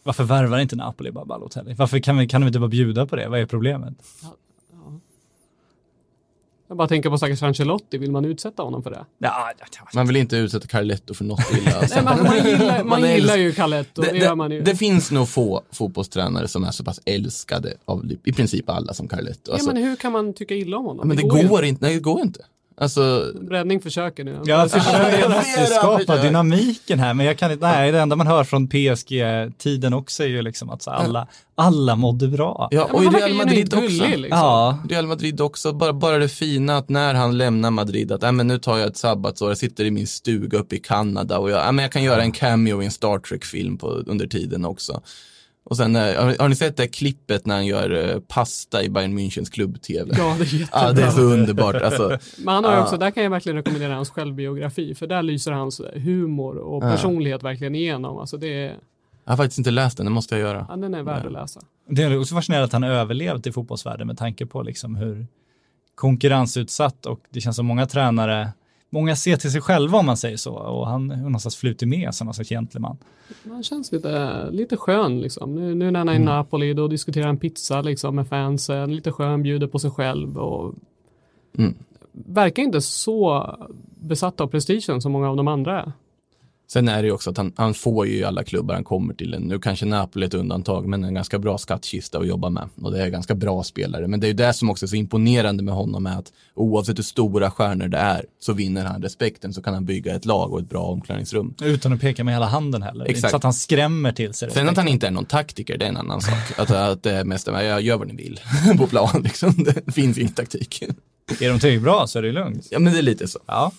varför värvar inte Napoli bara Balotelli? Varför kan, vi, kan de inte bara bjuda på det? Vad är problemet? Jag bara tänker på stackars Ancelotti, vill man utsätta honom för det? Ja, ja, ja. Man vill inte utsätta Carletto för något illa. Alltså. Nej, man, man gillar, man Man gillar ju Caletto, det, Det, gör man ju. det, det finns nog få fotbollstränare som är så pass älskade av i princip alla som Carletto. Alltså, ja, men hur kan man tycka illa om honom? men det ju går inte. Nej, det går inte. Alltså, Räddning försöker nu. Jag försöker Jag måste vet, skapa försöker. dynamiken här, men jag kan inte, nej, det enda man hör från PSG-tiden också är ju liksom att så alla, alla mådde bra. ja, Ja, och i Real Madrid också. gullig, liksom. Ja, Real Madrid också, bara, bara det fina att när han lämnar Madrid, att äh, men nu tar jag ett sabbatsår, jag sitter i min stuga uppe i Kanada och jag, äh, men jag kan göra en cameo i en Star Trek-film på, under tiden också. Och sen, eh, har, har ni sett det klippet när han gör eh, pasta i Bayern Münchens klubb-tv? Ja, det är jättebra. Ja, det är så underbart. Alltså, Men han har Ja. också, där kan jag verkligen rekommendera hans självbiografi, för där lyser hans humor och Ja. personlighet verkligen igenom. Alltså det är, jag har faktiskt inte läst den, det måste jag göra. ja, den är värd att läsa. det är också fascinerande att han överlevt i fotbollsvärlden med tanke på liksom hur konkurrensutsatt och det känns som många tränare, många ser till sig själva om man säger så och han har någonstans flutit med som någon slags gentleman. Han känns lite, lite skön liksom. Nu, nu när han är Mm. i Napoli, då diskuterar han pizza liksom med fansen, lite skön, bjuder på sig själv och Mm. verkar inte så besatt av prestigen som många av de andra är. Sen är det ju också att han, han får ju alla klubbar han kommer till, nu kanske Napoli är ett undantag, men en ganska bra skattkista att jobba med. Och det är ganska bra spelare. Men det är ju det som också är så imponerande med honom, är att oavsett hur stora stjärnor det är, så vinner han respekten, så kan han bygga ett lag och ett bra omklädningsrum. Utan att peka med hela handen heller. Är inte Exakt. så att han skrämmer till sig Sen att han inte är någon taktiker, det är en annan sak. Att, att det är mest, jag gör vad ni vill på plan, liksom. Det finns ingen taktik. Är de tillräckligt bra så är det lugnt. Ja, men det är lite så. Ja.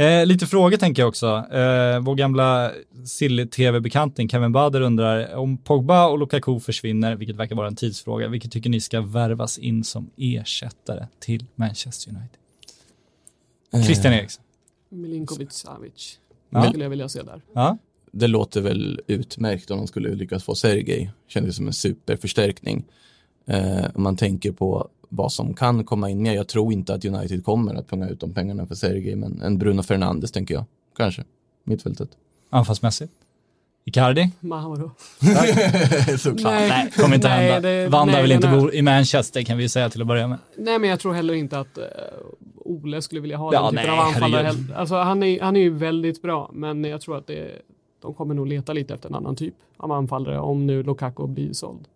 Eh, lite frågor tänker jag också. Eh, vår gamla Silly-tv-bekanting Kevin Bader undrar om Pogba och Lukaku försvinner, vilket verkar vara en tidsfråga, vilket tycker ni ska värvas in som ersättare till Manchester United? Christian Eriksson. Milinkovic Savic. Ja. skulle jag vilja se där. Ja. Det låter väl utmärkt om de skulle lyckas få Sergej. Kändes som en superförstärkning. Eh, om man tänker på vad som kan komma in mer. Jag tror inte att United kommer att punga ut de pengarna för Sergej, men en Bruno Fernandes tänker jag. Kanske. Mittfältet. Anfallsmässigt. Icardi? Mauro. Såklart. Nej, kommer inte nej, hända. det- Vanda nej, vill inte bo i Manchester kan vi säga till att börja med. Nej, men jag tror heller inte att uh, Ole skulle vilja ha Ja, den typen nej, av anfallare. Alltså, han, är, han är ju väldigt bra, men jag tror att det, de kommer nog leta lite efter en annan typ av anfallare om nu Lukaku blir såld.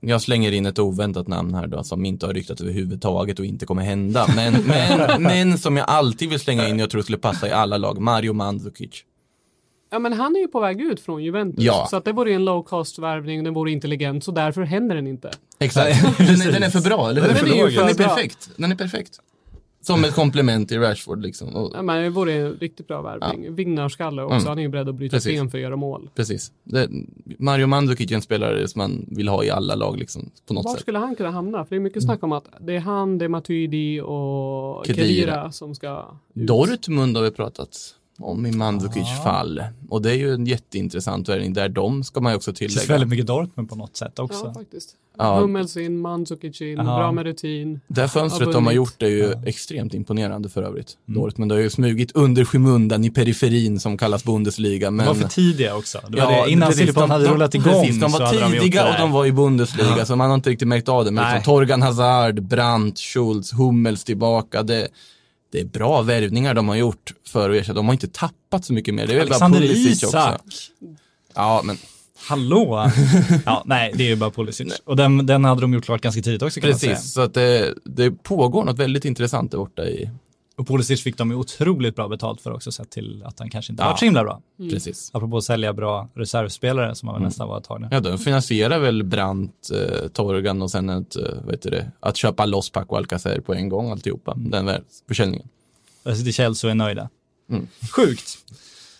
Jag slänger in ett oväntat namn här då, som inte har ryktats överhuvudtaget och inte kommer hända. Men, men, men som jag alltid vill slänga in, jag tror skulle passa i alla lag, Mario Mandzukic. Ja, men han är ju på väg ut från Juventus, Ja. så att det vore en low cost värvning, den vore intelligent, så därför händer den inte. Exakt. Den är, den är för bra, eller hur? Den är ju för den är perfekt. Den är perfekt. Som ett komplement till Rashford liksom. Och, Ja, men det vore en riktigt bra värvning. Vinnarskalle också, Mm. han är ju beredd att bryta Precis. sten för att göra mål. Precis. Det, Mario Mandzukic är en spelare som man vill ha i alla lag liksom, på något Var sätt. skulle han kunna hamna? För det är mycket snack om att det är han, det är Matuidi och Khedira. Kedira som ska ut. Dortmund har vi pratat om i Mandzukic fall. Och det är ju en jätteintressant värvning där de ska man ju också Det känns tillägga. väldigt mycket Dortmund på något sätt också. Ja, faktiskt. Ja. Hummels in, Mandzukic in, Ja. bra med rutin. Det fönstret de har gjort är ju extremt imponerande för övrigt. Dortmund har ju smugit under skymundan i periferin som kallas Bundesliga. De Men... var för tidiga också. Det var Ja, det. Innan precis, de- hade de- rullat igång Precis, de var de tidiga det och de var i Bundesliga, så man har inte riktigt märkt av det. Men Nej. liksom Torgan Hazard, Brandt, Schultz, Hummels tillbaka. Det, det är bra värvningar de har gjort för att ersätta. De har inte tappat så mycket mer. Det är väl bara Alexander Pulisic Isak. också. Ja, men Hallå! ja, nej, det är ju bara Pulisic. Och den, den hade de gjort klart ganska tidigt också kan man säga. precis. Så att det, det pågår något väldigt intressant där borta i, Och Pulisic fick de ju otroligt bra betalt för också sett till att han kanske inte Ja. varit så himla bra. precis. Apropå att sälja bra reservspelare som Mm. han väl nästan var ett tag nu. Ja, de finansierar väl Brandt, eh, Torgan och sen ett, eh, vad heter det, att köpa loss Paco Alcacer på en gång alltihopa, den där försäljningen. Jag sitter Chelsea och är nöjda. Mm. Sjukt.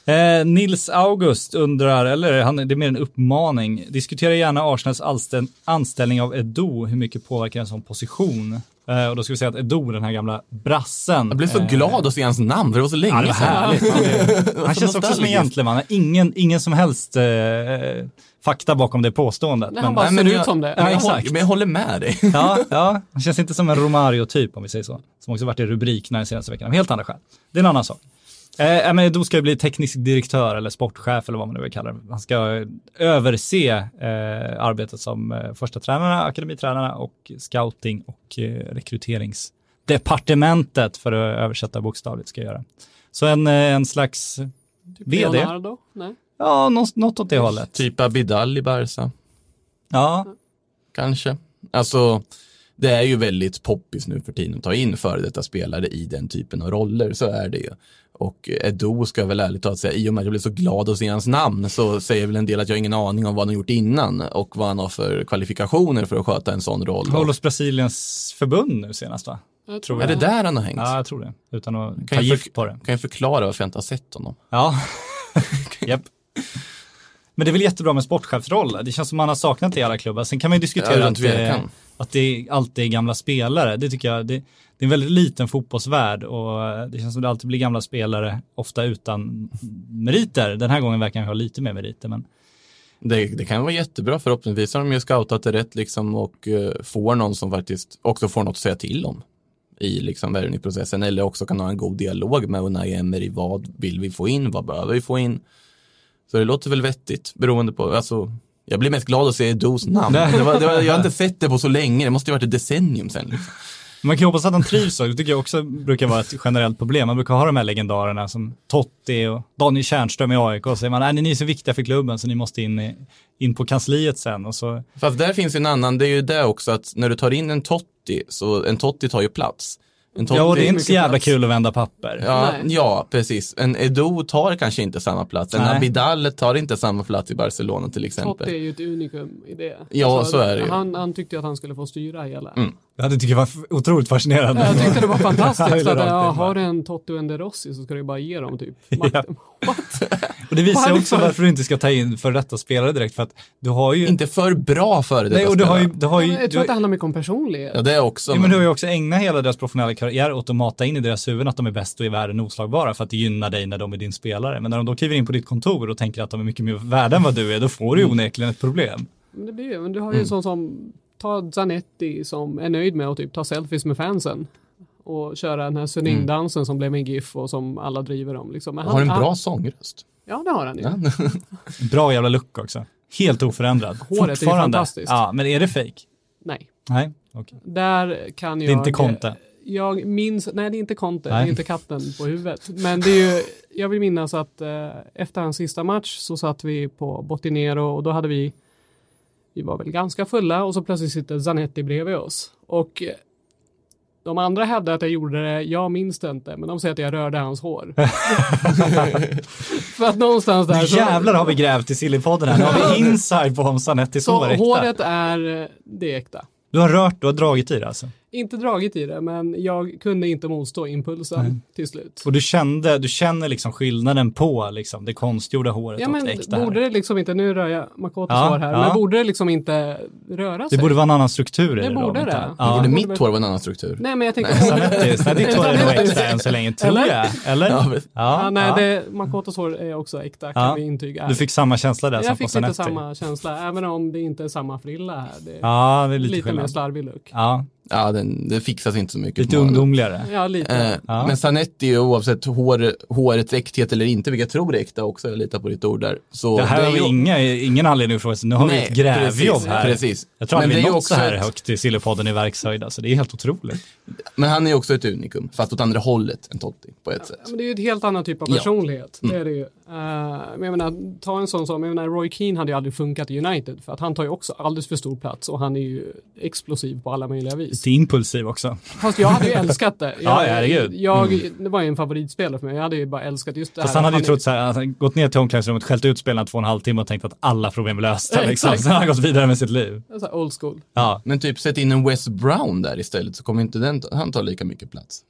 Eh, Nils August undrar, eller han, det är mer en uppmaning, diskutera gärna Arsenals anställ, anställning av Edo, hur mycket påverkar en sån position? Eh, och då ska vi säga att Edo, den här gamla brassen. Jag blev så eh, glad att se hans namn, för det var så länge Ja, det var sedan. härligt. Han, han känns också som en gentleman. Ingen, ingen som helst eh, fakta bakom det påståendet. Nej, han bara ser ut som det. Ja, men jag, håller, men jag håller med dig. Ja, ja, han känns inte som en Romario-typ om vi säger så. Som också varit i rubrikerna den senaste veckan. Av helt andra skäl. Det är en annan sak. Eh, men då ska jag bli teknisk direktör eller sportchef eller vad man nu vill kalla det. Han ska överse eh, arbetet som eh, första tränarna, akademitränarna och scouting och eh, rekryteringsdepartementet för att översätta bokstavligt ska jag göra. Så en, eh, en slags Typ VD. Leonardo? Nej. Ja, något, något åt det hållet. Typ Abidal i Barca, Ja, kanske. Alltså, det är ju väldigt poppis nu för tiden att ta in före detta spelare i den typen av roller, så är det ju. Och Edo ska jag väl ärligt talat säga, i och med att jag blev så glad att se hans namn så säger väl en del att jag har ingen aning om vad han har gjort innan och vad han har för kvalifikationer för att sköta en sån roll. håller hos Brasiliens förbund nu senast va? Jag Tror Är det där han har hängt? Ja, jag tror det. Utan att ta jag gift på det. Kan jag förklara varför jag inte har sett honom? Ja, japp. Men det är väl jättebra med sportchefsroll. Det känns som man har saknat det i alla klubbar. Sen kan man ju Ja, diskutera utan att att det alltid är gamla spelare. Det tycker jag, det, det är en väldigt liten fotbollsvärld och eh, det känns som det alltid blir gamla spelare, ofta utan meriter. Den här gången verkar han ha lite mer meriter, men Det, det kan vara jättebra, förhoppningsvis har de ju scoutat det rätt liksom och eh, får någon som faktiskt också får något att säga till om i liksom värvningsprocessen eller också kan ha en god dialog med Unai Emery. Vad vill vi få in? Vad behöver vi få in? Så det låter väl vettigt beroende på, alltså jag blir mest glad att se Dos namn. Det var, det var, jag har inte sett det på så länge, det måste ju varit ett decennium sedan. Liksom. man kan ju hoppas att han trivs också. Det tycker jag också brukar vara ett generellt problem. Man brukar ha de här legendarerna som Totti och Daniel Tjärnström i AIK och så säger man, nej ni är så viktiga för klubben så ni måste in, i, in på kansliet sen och så Fast där finns ju en annan, det är ju det också att när du tar in en Totti, så en Totti tar ju plats. Ja, och det är inte så mycket jävla plats. kul att vända papper. Ja, Nej. ja, precis. En Edo tar kanske inte samma plats. En Nej. Abidal tar inte samma plats i Barcelona till exempel. Totti är ju ett unikum i det. Alltså, Ja, så är det ju. Han, han tyckte att han skulle få styra hela. Mm. Ja, det tycker jag var otroligt fascinerande. Jag tyckte det var Ja, fantastiskt. att, ja, har du en Totti och en De Rossi så ska du bara ge dem typ Ja. makten. What? Och det visar Varför? också varför du inte ska ta in för detta spelare direkt för att du har ju... Inte för bra före detta Nej, och du har ju... spelare. Du har ju Jag du tror har, att det handlar mycket om personlighet. Ja, det är också. ja, men du har ju också ägnat hela deras professionella karriär åt att mata in i deras huvuden att de är bäst och i världen oslagbara för att det gynnar dig när de är din spelare. Men när de då kliver in på ditt kontor och tänker att de är mycket mer värda än vad du är, då får du ju onekligen ett problem. Men det blir ju, men du har ju Mm. en sån som, ta Zanetti som är nöjd med att typ ta selfies med fansen. Och köra den här Suning-dansen som blev en GIF och som alla driver om. Liksom. Men Han har en han- bra sångröst. Ja, det har han ju. Ja. Bra jävla look också. Helt oförändrad. Håret är ju fantastiskt. Ja, men är det fake? Nej. Nej, okej. Där kan Det jag... är inte Conte. Jag minns, nej det är inte Conte, Nej. det är inte katten på huvudet. Men det är ju, jag vill minnas att eh, efter hans sista match så satt vi på Botinero och då hade vi, vi var väl ganska fulla och så plötsligt sitter Zanetti bredvid oss. Och eh, de andra hävdar att jag gjorde det, jag minns det inte, men de säger att jag rörde hans hår. För att någonstans där så... jävlar har vi grävt i Sillypodden här. Nu har vi inside på om Sanettis Så hår är äkta. håret är, eh, det är äkta. Du har rört, du har dragit i det alltså. Inte dragit i det, men jag kunde inte motstå impulsen till slut. Och du kände, du känner liksom skillnaden på liksom det konstgjorda håret Ja och men det äkta borde här. det liksom inte, nu rör jag Makotos Ja, hår här, ja. men borde det liksom inte röra sig? Det borde vara en annan struktur i Det det. då, borde inte- det. Ja. Borde det mitt borde- hår vara en annan struktur? Nej men jag tänker... Sanettis, nej ditt hår är nog äkta än så länge, tror Eller? jag. Eller? Ja, Ja, nej, ja. Det, Makotos hår är också äkta, kan Ja. vi intyga. Du fick samma känsla där som jag fick lite Zanetti. samma känsla, även om det inte är samma frilla här. Det är Ja, det är lite, lite, mer slarvig look. Ja, ja, den, det fixas inte så mycket. Lite ungdomligare. Ja, lite. Eh, Ja. Men Sanetti, oavsett hår, hårets äkthet eller inte, vilket jag tror är äkta också, jag litar på ditt ord där. Så Det här är har vi ju- inga, ingen anledning att fråga sig. Nu har vi Nej, ett grävjobb precis, här. Precis. Jag tror det är vi nått också så här ett- högt i Sillypodden i verkshöjd. Alltså, det är helt otroligt. Men han är också ett unikum, fast åt andra hållet än Totti på ett sätt. Ja, men det är ju ett helt annan typ av Ja. personlighet. Mm. Det är det ju. Eh, men jag menar, ta en sån som, jag menar, Roy Keane hade ju aldrig funkat i United för att han tar ju också alldeles för stor plats och han är ju explosiv på alla möjliga vis. Lite impulsiv också. Fast jag hade ju älskat det. Jag, Ja, herregud. Jag, det var ju en favoritspelare för mig. Jag hade ju bara älskat just det Fast här. han hade ju trott så här, han gått ner till omklädningsrummet, skällt ut spelarna två och en halv timme och tänkt att alla problem är lösta. Ja, Liksom. Sen har han gått vidare med sitt liv. Så här old school. Ja. Men typ sätt in en Wes Brown där istället så kommer inte den, han ta lika mycket plats.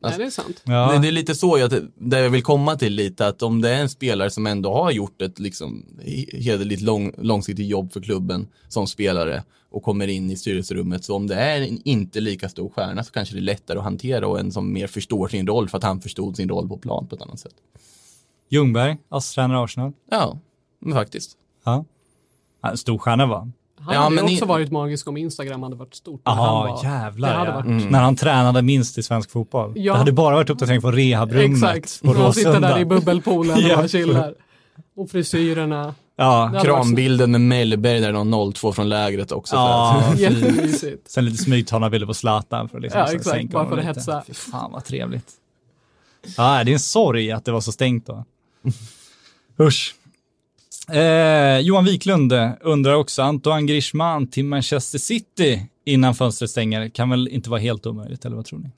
Alltså- Nej, det är sant. Ja. Det, det är lite så jag, där jag vill komma till lite, att om det är en spelare som ändå har gjort ett liksom he- hederligt lång, långsiktigt jobb för klubben som spelare och kommer in i styrelserummet, så om det är en inte lika stor stjärna så kanske det är lättare att hantera och en som mer förstår sin roll för att han förstod sin roll på plan på ett annat sätt. Ljungberg, ASS-tränare Arsenal. Ja, men faktiskt. Ja. En stor stjärna var han. Ja, hade men också i- varit magisk om Instagram hade varit stort. Jaha, var- jävlar hade ja. varit- När han tränade minst i svensk fotboll. Ja. Det hade bara varit uppdatering på rehabrummet Exakt. på Och sitta Råsunda. där i bubbelpoolen och bara chillar. Och frisyrerna. Ja, Krambilden med Mellberg där, någon 02 från lägret också. Ja, Jättemysigt. Sen lite smygtagarbilder på Zlatan för att liksom Ja, så exakt. sänka Bara för att lite. hetsa. Fy fan vad trevligt. Ja, det är en sorg att det var så stängt då. Usch. Eh, Johan Wiklund undrar också, Antoine Griezmann till Manchester City innan fönstret stänger kan väl inte vara helt omöjligt, eller vad tror ni?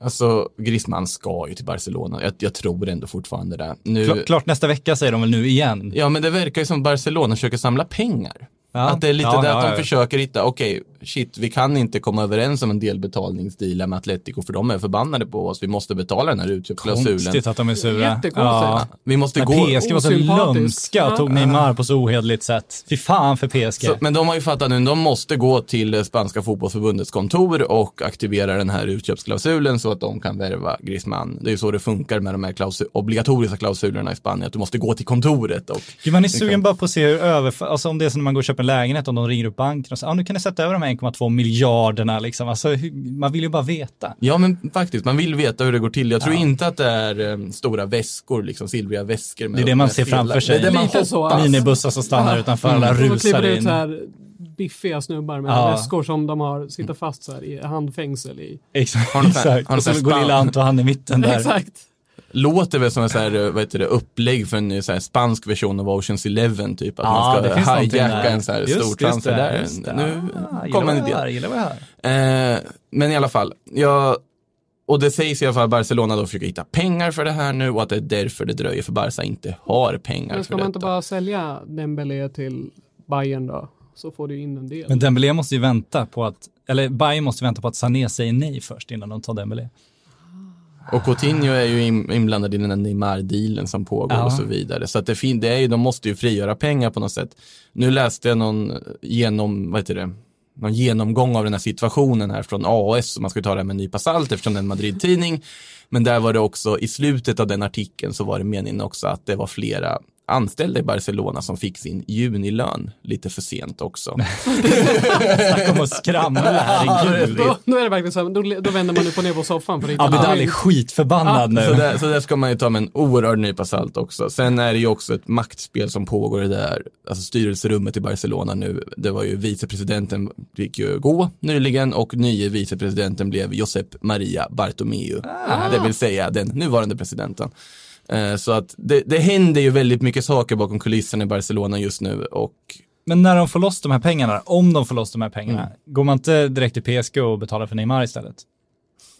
Alltså, Griezmann ska ju till Barcelona. Jag, jag tror ändå fortfarande det. Nu, Kla- klart nästa vecka säger de väl nu igen. Ja, men det verkar ju som Barcelona försöker samla pengar. Ja. Att det är lite Ja, det ja, att de försöker hitta, okej, shit, vi kan inte komma överens om en delbetalningsdeal med Atletico för de är förbannade på oss. Vi måste betala den här utköpsklausulen. Konstigt att de är sura. Jättekonstigt. Ja. Vi måste Men gå... PSG var så lömska och tog. Neymar på så ohederligt sätt. Fy fan för PSG. Så, men de har ju fattat nu, de måste gå till spanska fotbollsförbundets kontor och aktivera den här utköpsklausulen så att de kan värva Griezmann. Det är ju så det funkar med de här klausu- obligatoriska klausulerna i Spanien, att du måste gå till kontoret och Gud, man är sugen bara på att se hur över, alltså om det är som när man går och köper en lägenhet, om de ringer upp banken och säger, ja nu kan ni sätta över de här 1,2 miljarderna liksom. Alltså, man vill ju bara veta. Ja, men faktiskt, man vill veta hur det går till. Jag tror Ja. inte att det är eh, stora väskor, liksom silvriga väskor. Med, Det är det man ser framför sig. Det är det man Lite hoppas. Minibussar som stannar utanför, alla kliver rusar ut in. så här biffiga snubbar med Ja. väskor som de har, sitter fast så här i handfängsel i. Exakt. Har de exakt. har de Och så går lilla Anton i mitten där. Exakt. Låter väl som en så här, vad heter det, upplägg för en ny så här spansk version av Oceans Eleven, typ. Att Ja, man det ska hijacka en så här Just, stor just transfer det, där. just det. Nu Ah, kommer en idé. gillar vad jag hör. Eh, men i alla fall, jag, och det sägs i alla fall att Barcelona då försöker hitta pengar för det här nu och att det är därför det dröjer för Barca inte har pengar Men för ska man inte detta. bara sälja Dembélé till Bayern då? Så får du in en del. Men Dembélé måste ju vänta på att, eller Bayern måste vänta på att Sané säger nej först innan de tar Dembélé. Och Coutinho är ju in- inblandad i den här Neymar-dealen som pågår Ja. och så vidare. Så att det, fin- det är ju, de måste ju frigöra pengar på något sätt. Nu läste jag någon genom, vad heter det, någon genomgång av den här situationen här från AS, man ska ju ta det här med en nypa salt eftersom det är en Madrid-tidning. Men där var det också, i slutet av den artikeln så var det meningen också att det var flera anställda i Barcelona som fick sin junilön lite för sent också. Snacka om att skramla, herregud. då, då är det verkligen så här, då, då vänder man upp och ner på soffan för Abidal är skitförbannad Så nu. där, så där ska man ju ta med en oerhörd nypa salt också. Sen är det ju också ett maktspel som pågår i det där, alltså styrelserummet i Barcelona nu. Det var ju vicepresidenten fick ju gå nyligen och nye vicepresidenten blev Josep Maria Bartomeu. Det vill säga den nuvarande presidenten. Eh, Så att det, det händer ju väldigt mycket saker bakom kulisserna i Barcelona just nu och Men när de får loss de här pengarna, om de får loss de här pengarna, Mm. går man inte direkt till PSG och betalar för Neymar istället?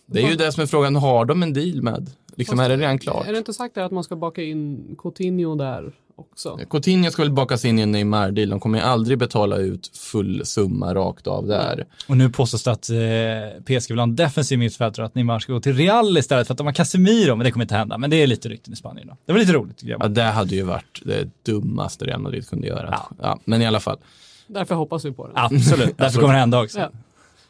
det är ju det som är frågan, har de en deal med? Liksom är det redan klart? Är det inte sagt där att man ska baka in Coutinho där också? Coutinho ska väl bakas in i en Neymar-deal, de kommer ju aldrig betala ut full summa rakt av där. Och nu påstås det att eh, PSG vill ha en defensiv mittfältare och att Neymar ska gå till Real istället för att de har Casemiro, men det kommer inte hända. Men det är lite rykten i Spanien då. Det var lite roligt. Ja, det hade ju varit det dummaste Real Madrid kunde göra. Ja. Ja. men i alla fall. Därför hoppas vi på det. Absolut, därför kommer det hända också. Ja.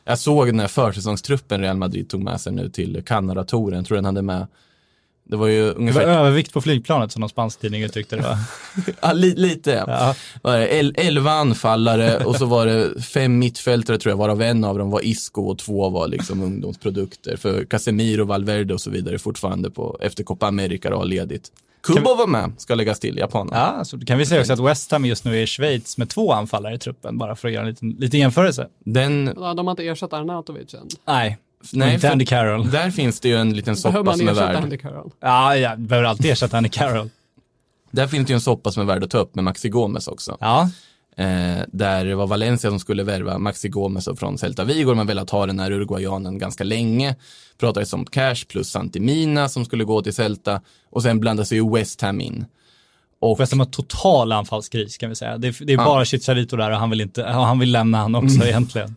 Jag såg den här försäsongstruppen Real Madrid tog med sig nu till Kanada-touren. Jag tror den hade med Det var ju Det var ungefär övervikt på flygplanet som någon spansk tidning uttryckte det va? Ja, li, lite ja. Var det el, elva anfallare och så var det fem mittfältare tror jag, varav en av dem var Isco och två var liksom ungdomsprodukter. För Casemiro, Valverde och så vidare är fortfarande på, efter Copa America och har ledigt. Kubo var med, ska läggas till, japanen. Ja, så kan vi säga också att West Ham just nu är i Schweiz med två anfallare i truppen, bara för att göra en liten, liten jämförelse. Den, Ja, de har inte ersatt Arnautovic än. Nej, nej, inte Andy Carroll. där finns det ju en liten Behöver soppa man som är ersätta värd. Andy Carroll? Ja, ja, behöver alltid ersätta Andy Carroll. Där finns det ju en soppa som är värd att ta upp med Maxi Gomez också. Ja, Eh, där det var Valencia som skulle värva Maxi Gomez från Celta Vigo. Man velat ha den här uruguayanen ganska länge. Pratades om Cash plus Santimina som skulle gå till Celta. Och sen blandades ju West Ham in. Och West Ham har total anfallskris kan vi säga. Det är, det är Ja. bara Chicharito där och han vill, inte, han vill lämna han också Mm. egentligen.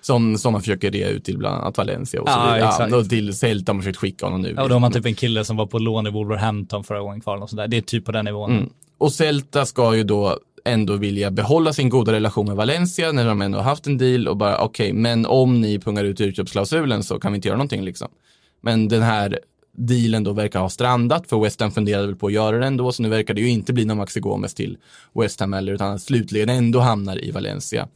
Som, som man försöker rea ut till bland annat Valencia och så Ja, vidare. exakt. och till Celta har man försökt skicka honom nu. Ja, och då har man typ en kille som var på lån i Wolverhampton förra gången kvar. Och sådär. Det är typ på den nivån. Mm. Och Celta ska ju då ändå vilja behålla sin goda relation med Valencia när de ändå har haft en deal och bara okej, men om ni pungar ut utköpsklausulen så kan vi inte göra någonting liksom. Men den här dealen då verkar ha strandat för West Ham funderade väl på att göra det ändå så nu verkar det ju inte bli någon Maxi Gomez till West Ham eller utan slutligen ändå hamnar i Valencia.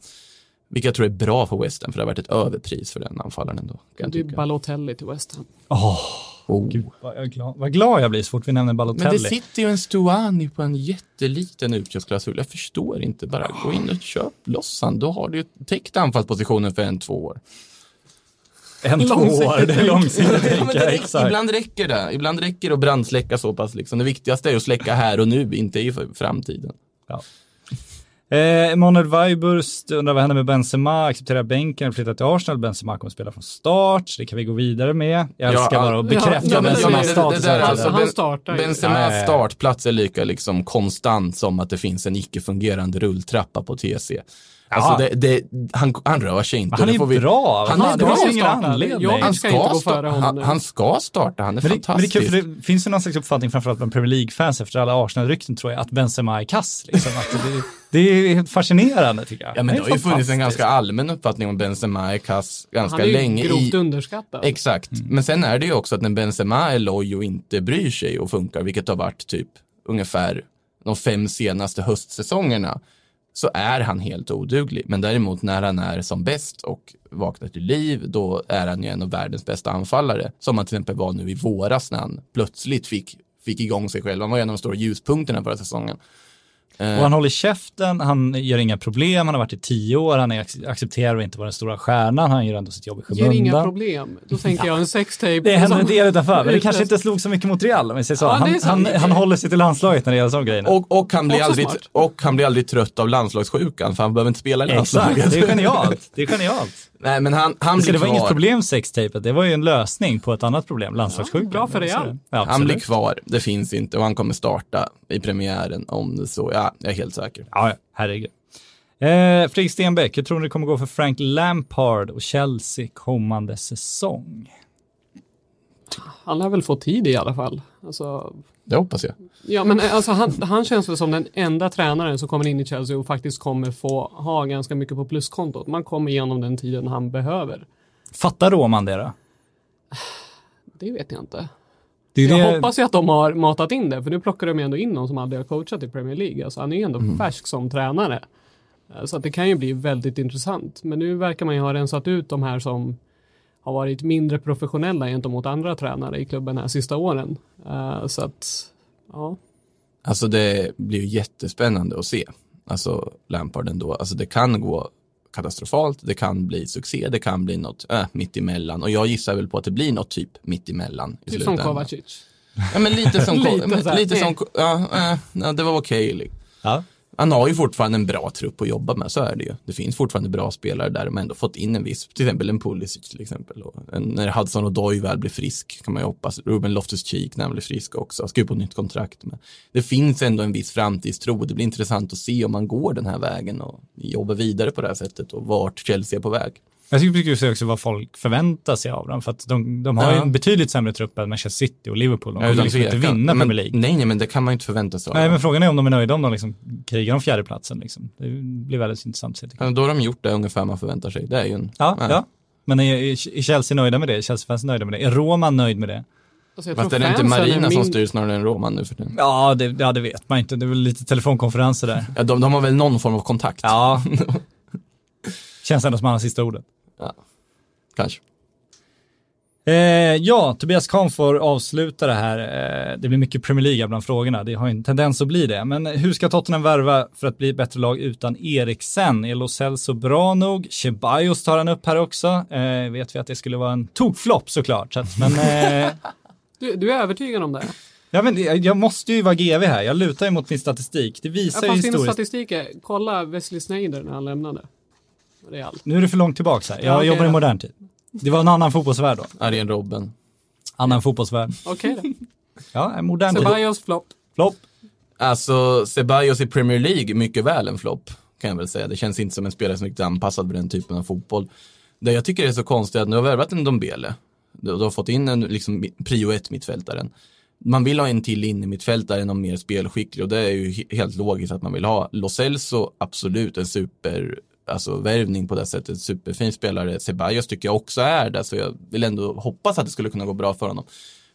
Vilket jag tror är bra för West Ham för det har varit ett överpris för den anfallaren ändå. Kan Det är. Balotelli till West Ham. Oh. Gud, vad, jag är glad, vad glad jag blir så fort vi nämner Men Balotelli. det sitter ju en Stuani på en jätteliten utköpsklausul. Jag förstår inte. Bara gå in och köp loss han. Då har du ju täckt anfallspositionen för en, två år. en, två år, det är långsiktigt Ja, men tänka, det räcker, exakt. ibland räcker det. Ibland räcker det att brandsläcka så pass. Liksom. Det viktigaste är att släcka här och nu, inte i framtiden. Eh, Emanuel Weiburst undrar vad händer med Benzema, accepterar bänken, flyttar till Arsenal, Benzema kommer spela från start, det kan vi gå vidare med. Jag Ja, älskar bara att ja, bekräfta ja, Benzemas status. alltså- Ben- startar ju. Benzemas Ja, ja, ja. startplats är lika liksom konstant som att det finns en icke-fungerande rulltrappa på TC. Ja. Alltså det, det, han, han rör sig inte. Men han är får vi- bra. Han Han är bra ingen anledning. Han ska starta, han, ska starta, han är Men det, men det, är kul, fantastisk. för det finns ju någon slags uppfattning framförallt bland Premier League-fans efter alla Arsenal-rykten tror jag, att Benzema är kass. Liksom. Att det, det är helt fascinerande tycker jag. Ja, men det är har ju funnits en ganska allmän uppfattning om Benzema är kass ganska Han är ju länge. grovt I, underskattad. exakt, men sen är det ju också att när Benzema är loj och inte bryr sig och funkar, vilket har varit typ ungefär de fem senaste höstsäsongerna, så är han helt oduglig. Men däremot när han är som bäst och vaknar till liv, då är han ju en av världens bästa anfallare. Som han till exempel var nu i våras när han plötsligt fick, fick igång sig själv. Han var en av de stora ljuspunkterna förra säsongen. Och han håller käften, han gör inga problem, han har varit i tio år, han är, accepterar inte vara den stora stjärnan, han gör ändå sitt jobb i Ger inga skymundan. problem. Då tänker jag en sextape. Det händer en del utanför, men det kanske inte slog så mycket mot Real om vi säger så. Ja, han, så. han, han håller sig till landslaget när det gäller sådana grejer. Och, och, han blir aldrig, smart. och han blir aldrig trött av landslagssjukan för han behöver inte spela i landslaget. Exakt, det är genialt. Det är genialt. Nej men han, han blir det var inget kvar. problem sextapet, det var ju en lösning på ett annat problem, landslagssjukan. bra för Real. Ja, Han blir kvar, det finns inte och han kommer starta i premiären om det så, ja, jag är helt säker. Ja, ja, herregud. Eh, Fredrik Stenbeck, hur tror ni det kommer gå för Frank Lampard och Chelsea kommande säsong? Han har väl fått tid i alla fall. Alltså, Det hoppas jag. ja, men eh, alltså, han, han känns väl som den enda tränaren som kommer in i Chelsea och faktiskt kommer få ha ganska mycket på pluskontot. Man kommer igenom den tiden han behöver. Fattar Roman det då? Det vet jag inte. Det Jag det- hoppas ju att de har matat in det, för nu plockar de ju ändå in någon som aldrig har coachat i Premier League. Alltså, han är ju ändå Mm. färsk som tränare. Eh, Så att det kan ju bli väldigt intressant. Men nu verkar man ju ha rensat ut de här som har varit mindre professionella gentemot andra tränare i klubben här sista åren. Eh, Så att, ja. Alltså det blir ju jättespännande att se. Alltså Lampard ändå, alltså det kan gå katastrofalt, det kan bli succé, det kan bli något äh, mitt emellan och jag gissar väl på att det blir något typ mitt emellan. i Typ som. Kovacic. Ja men lite som, Lite här, lite som ja, äh, ja, det var okej. liksom. Ja. Han har ju fortfarande en bra trupp att jobba med, så är det ju. Det finns fortfarande bra spelare där, de har ändå fått in en viss, till exempel en Pulisic till exempel. Och en, när Hudson och Doy väl blir frisk kan man ju hoppas. Ruben Loftus-Cheek när han blir frisk också, skriver på ett nytt kontrakt. Men det finns ändå en viss framtidstro det blir intressant att se om man går den här vägen och jobbar vidare på det här sättet och vart Chelsea är på väg. Jag tycker ska se också vad folk förväntar sig av dem, för att de, de har ju Ja. en betydligt sämre trupp än Manchester City och Liverpool. De Ja, kommer utan liksom inte vinna men, Premier League. Nej, nej, men det kan man ju inte förvänta sig av Nej, men frågan är om de är nöjda om de liksom krigar om fjärdeplatsen. Liksom. Det blir väldigt intressant att se. Ja, Då har de gjort det ungefär man förväntar sig. Det är ju en... Ja, Ja. ja. Men är, är Chelsea nöjda med det? Chelsea-fans nöjda med det? Är Roma nöjd med det? Alltså, Fast är det inte är Marina som min- styr snarare än Roman nu för tiden? Ja det, ja, det vet man inte. Det är väl lite telefonkonferenser där. Ja, de, de har väl någon form av kontakt? Ja. Känns ändå som han har sista ordet. Kanske. Eh, ja, Tobias Kahn får avsluta det här. Eh, det blir mycket Premier League bland frågorna. Det har ju en tendens att bli det. Men hur ska Tottenham värva för att bli ett bättre lag utan Eriksen? Är Lo Celso bra nog? Ceballos tar han upp här också. Eh, vet vi att det skulle vara en tokflopp såklart. Så att, men eh, Du, du är övertygad om det? ja, men jag måste ju vara GV här. Jag lutar ju mot min statistik. Det Ja, visar ju fast din historiskt. statistik är, kolla Wesley Sneijder när han lämnade. Real. Nu är det för långt tillbaka här. Jag Ja, okej jobbar i då. modern tid. Det var en annan fotbollsvärld då. Arjen Robben. Annan fotbollsvärld. Okej då. Ja, en modern tid. Ceballos flopp. Flopp. Alltså, Ceballos i Premier League, mycket väl en flopp, kan jag väl säga. Det känns inte som en spelare som är riktigt anpassad för den typen av fotboll. Det jag tycker är så konstigt är att nu har värvat en Dombele. Du, du har fått in en liksom, prio ett mittfältaren. Man vill ha en till in i mittfältare, någon mer spelskicklig och det är ju he- helt logiskt att man vill ha. Lo Celso, absolut en super, alltså värvning på det sättet, superfin spelare. Ceballos tycker jag också är det, så jag vill ändå hoppas att det skulle kunna gå bra för honom.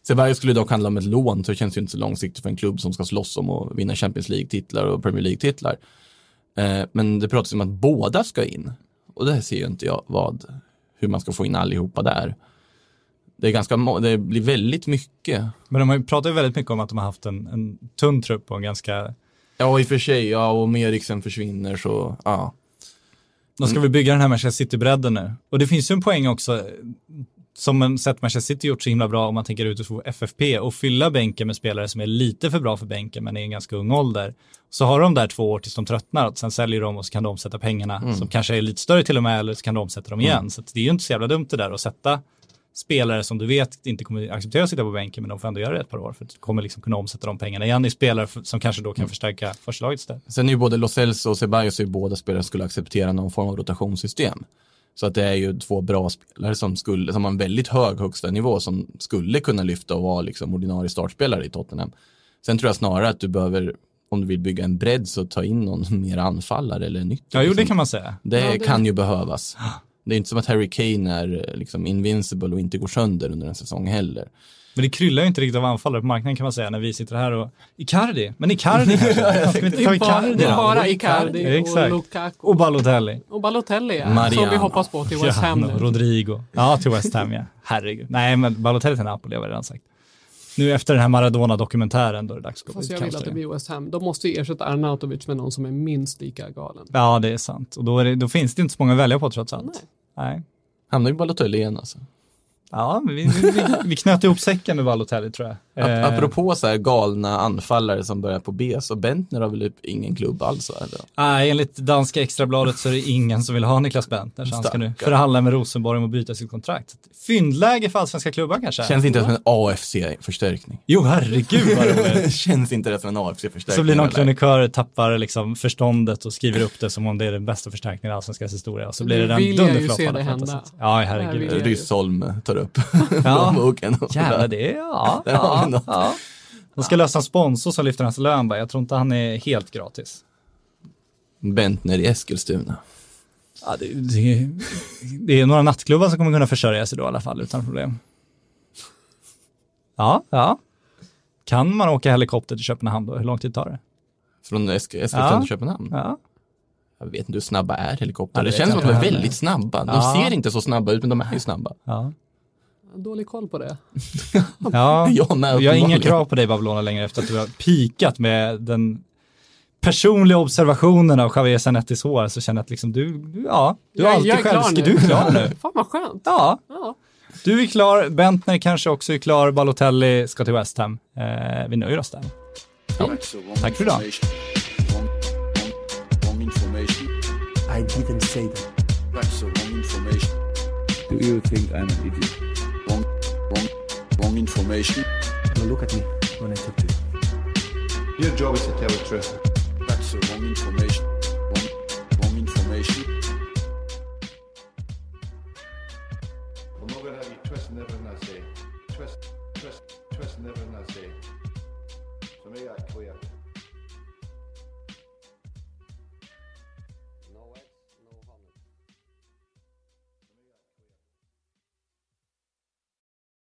Ceballos skulle dock handla om ett lån, så det känns ju inte så långsiktigt för en klubb som ska slåss om att vinna Champions League-titlar och Premier League-titlar. Eh, men det pratas om att båda ska in. Och det ser ju inte jag vad, hur man ska få in allihopa där. Det, är ganska, det blir väldigt mycket. Men de har ju pratat ju väldigt mycket om att de har haft en, en tunn trupp och en ganska Ja, i och för sig, ja, och om Eriksen försvinner så, ja. De ska väl bygga den här Manchester City-bredden nu. Och det finns ju en poäng också, som en sett Manchester City gjort så himla bra om man tänker utifrån FFP och fylla bänken med spelare som är lite för bra för bänken men är i en ganska ung ålder. Så har de där två år tills de tröttnar och sen säljer de och så kan de omsätta pengarna som kanske är lite större till och med eller så kan de omsätta dem igen. Så att det är ju inte så jävla dumt det där att sätta spelare som du vet inte kommer acceptera att sitta på bänken men de får ändå göra det ett par år för att du kommer liksom kunna omsätta de pengarna igen i spelare som kanske då kan förstärka första laget istället. Sen är ju både Lo Celso och Ceballos är ju båda spelare som skulle acceptera någon form av rotationssystem. Så att det är ju två bra spelare som, skulle, som har en väldigt hög högsta nivå som skulle kunna lyfta och vara liksom ordinarie startspelare i Tottenham. Sen tror jag snarare att du behöver, om du vill bygga en bredd, så ta in någon mer anfallare eller nytt. Ja, jo det liksom. kan man säga. Det, Ja, det- kan ju behövas. Det är inte som att Harry Kane är eh, liksom invincible och inte går sönder under en säsong heller. Men det kryllar ju inte riktigt av anfallare på marknaden kan man säga när vi sitter här och Icardi, men Icardi kanske? Det är bara Icardi och Exakt. Lukaku. Och Balotelli. Och Balotelli, ja, Mariano. som vi hoppas på till West Ham nu. Rodrigo. Ja, till West Ham ja. Herregud. Nej, men Balotelli till Napoli har vi redan sagt. Nu efter den här Maradona-dokumentären då är det dags att gå Fast på jag vill att det blir West Ham. De måste ju ersätta Arnautovic med någon som är minst lika galen. Ja, det är sant. Och då, är det, då finns det inte så många att välja på trots allt. Nej. Nej. Hamnar ju Balotelli igen alltså. Ja, men vi, vi, vi, vi knöt ihop säcken med Balotelli tror jag. Ap- Eh, Apropå så här galna anfallare som börjar på B, så Bentner har väl typ ingen klubb alls? Eller? Nej, enligt danska extrabladet så är det ingen som vill ha Niklas Bentner, så han ska nu förhandla med Rosenborg om att bryta sitt kontrakt. Fyndläge för allsvenska klubbar kanske? Känns inte det som en AFC-förstärkning? Jo, herregud vad roligt. Känns inte det som en AFC-förstärkning? Så blir någon krönikör tappar liksom förståndet och skriver upp det som om det är den bästa förstärkningen i allsvenskans historia. Och så blir det den vill jag ju dunderflopp se alla det fattar hända. sätt. Ja, herregud. Ryssholm tar upp Ja. plånboken. Jävlar, det är, ja, ja, något. ja. De ska lösa en sponsor som lyfter hans lön bara. Jag tror inte han är helt gratis. Bentner i Eskilstuna. Ja, det, det, det är några nattklubbar som kommer kunna försörja sig då i alla fall utan problem. Ja, ja. Kan man åka helikopter till Köpenhamn då? Hur lång tid tar det? Från Esk- Eskilstuna Ja. till Köpenhamn. Ja. Jag vet inte hur snabba är helikoptrar. Ja, det det känns som att de är väldigt snabba. De Ja. ser inte så snabba ut, men de är ju snabba. Ja. Dålig koll på det. Ja, Jag har inga krav på dig Babylona längre efter att du har pikat med den personliga observationen av Javier Zanettis hår så känner jag att liksom du, du ja, du är Jag- alltid jag är klar självskriven. nu. Du är klar nu. Fan vad skönt. Ja, Ja. du är klar. Bentner kanske också är klar. Balotelli ska till West Ham. Eh, vi nöjer oss där. Wrong Tack för idag. I didn't say that. That's the wrong information. Do you think I'm an idiot? Wrong, wrong, wrong information. Now look at me when I talk to you. Your job is to tell the truth. That's the wrong information. Wrong, wrong information. I'm not going to have you twisting everything I say. Twist, twist, twisting everything I say. So make that clear.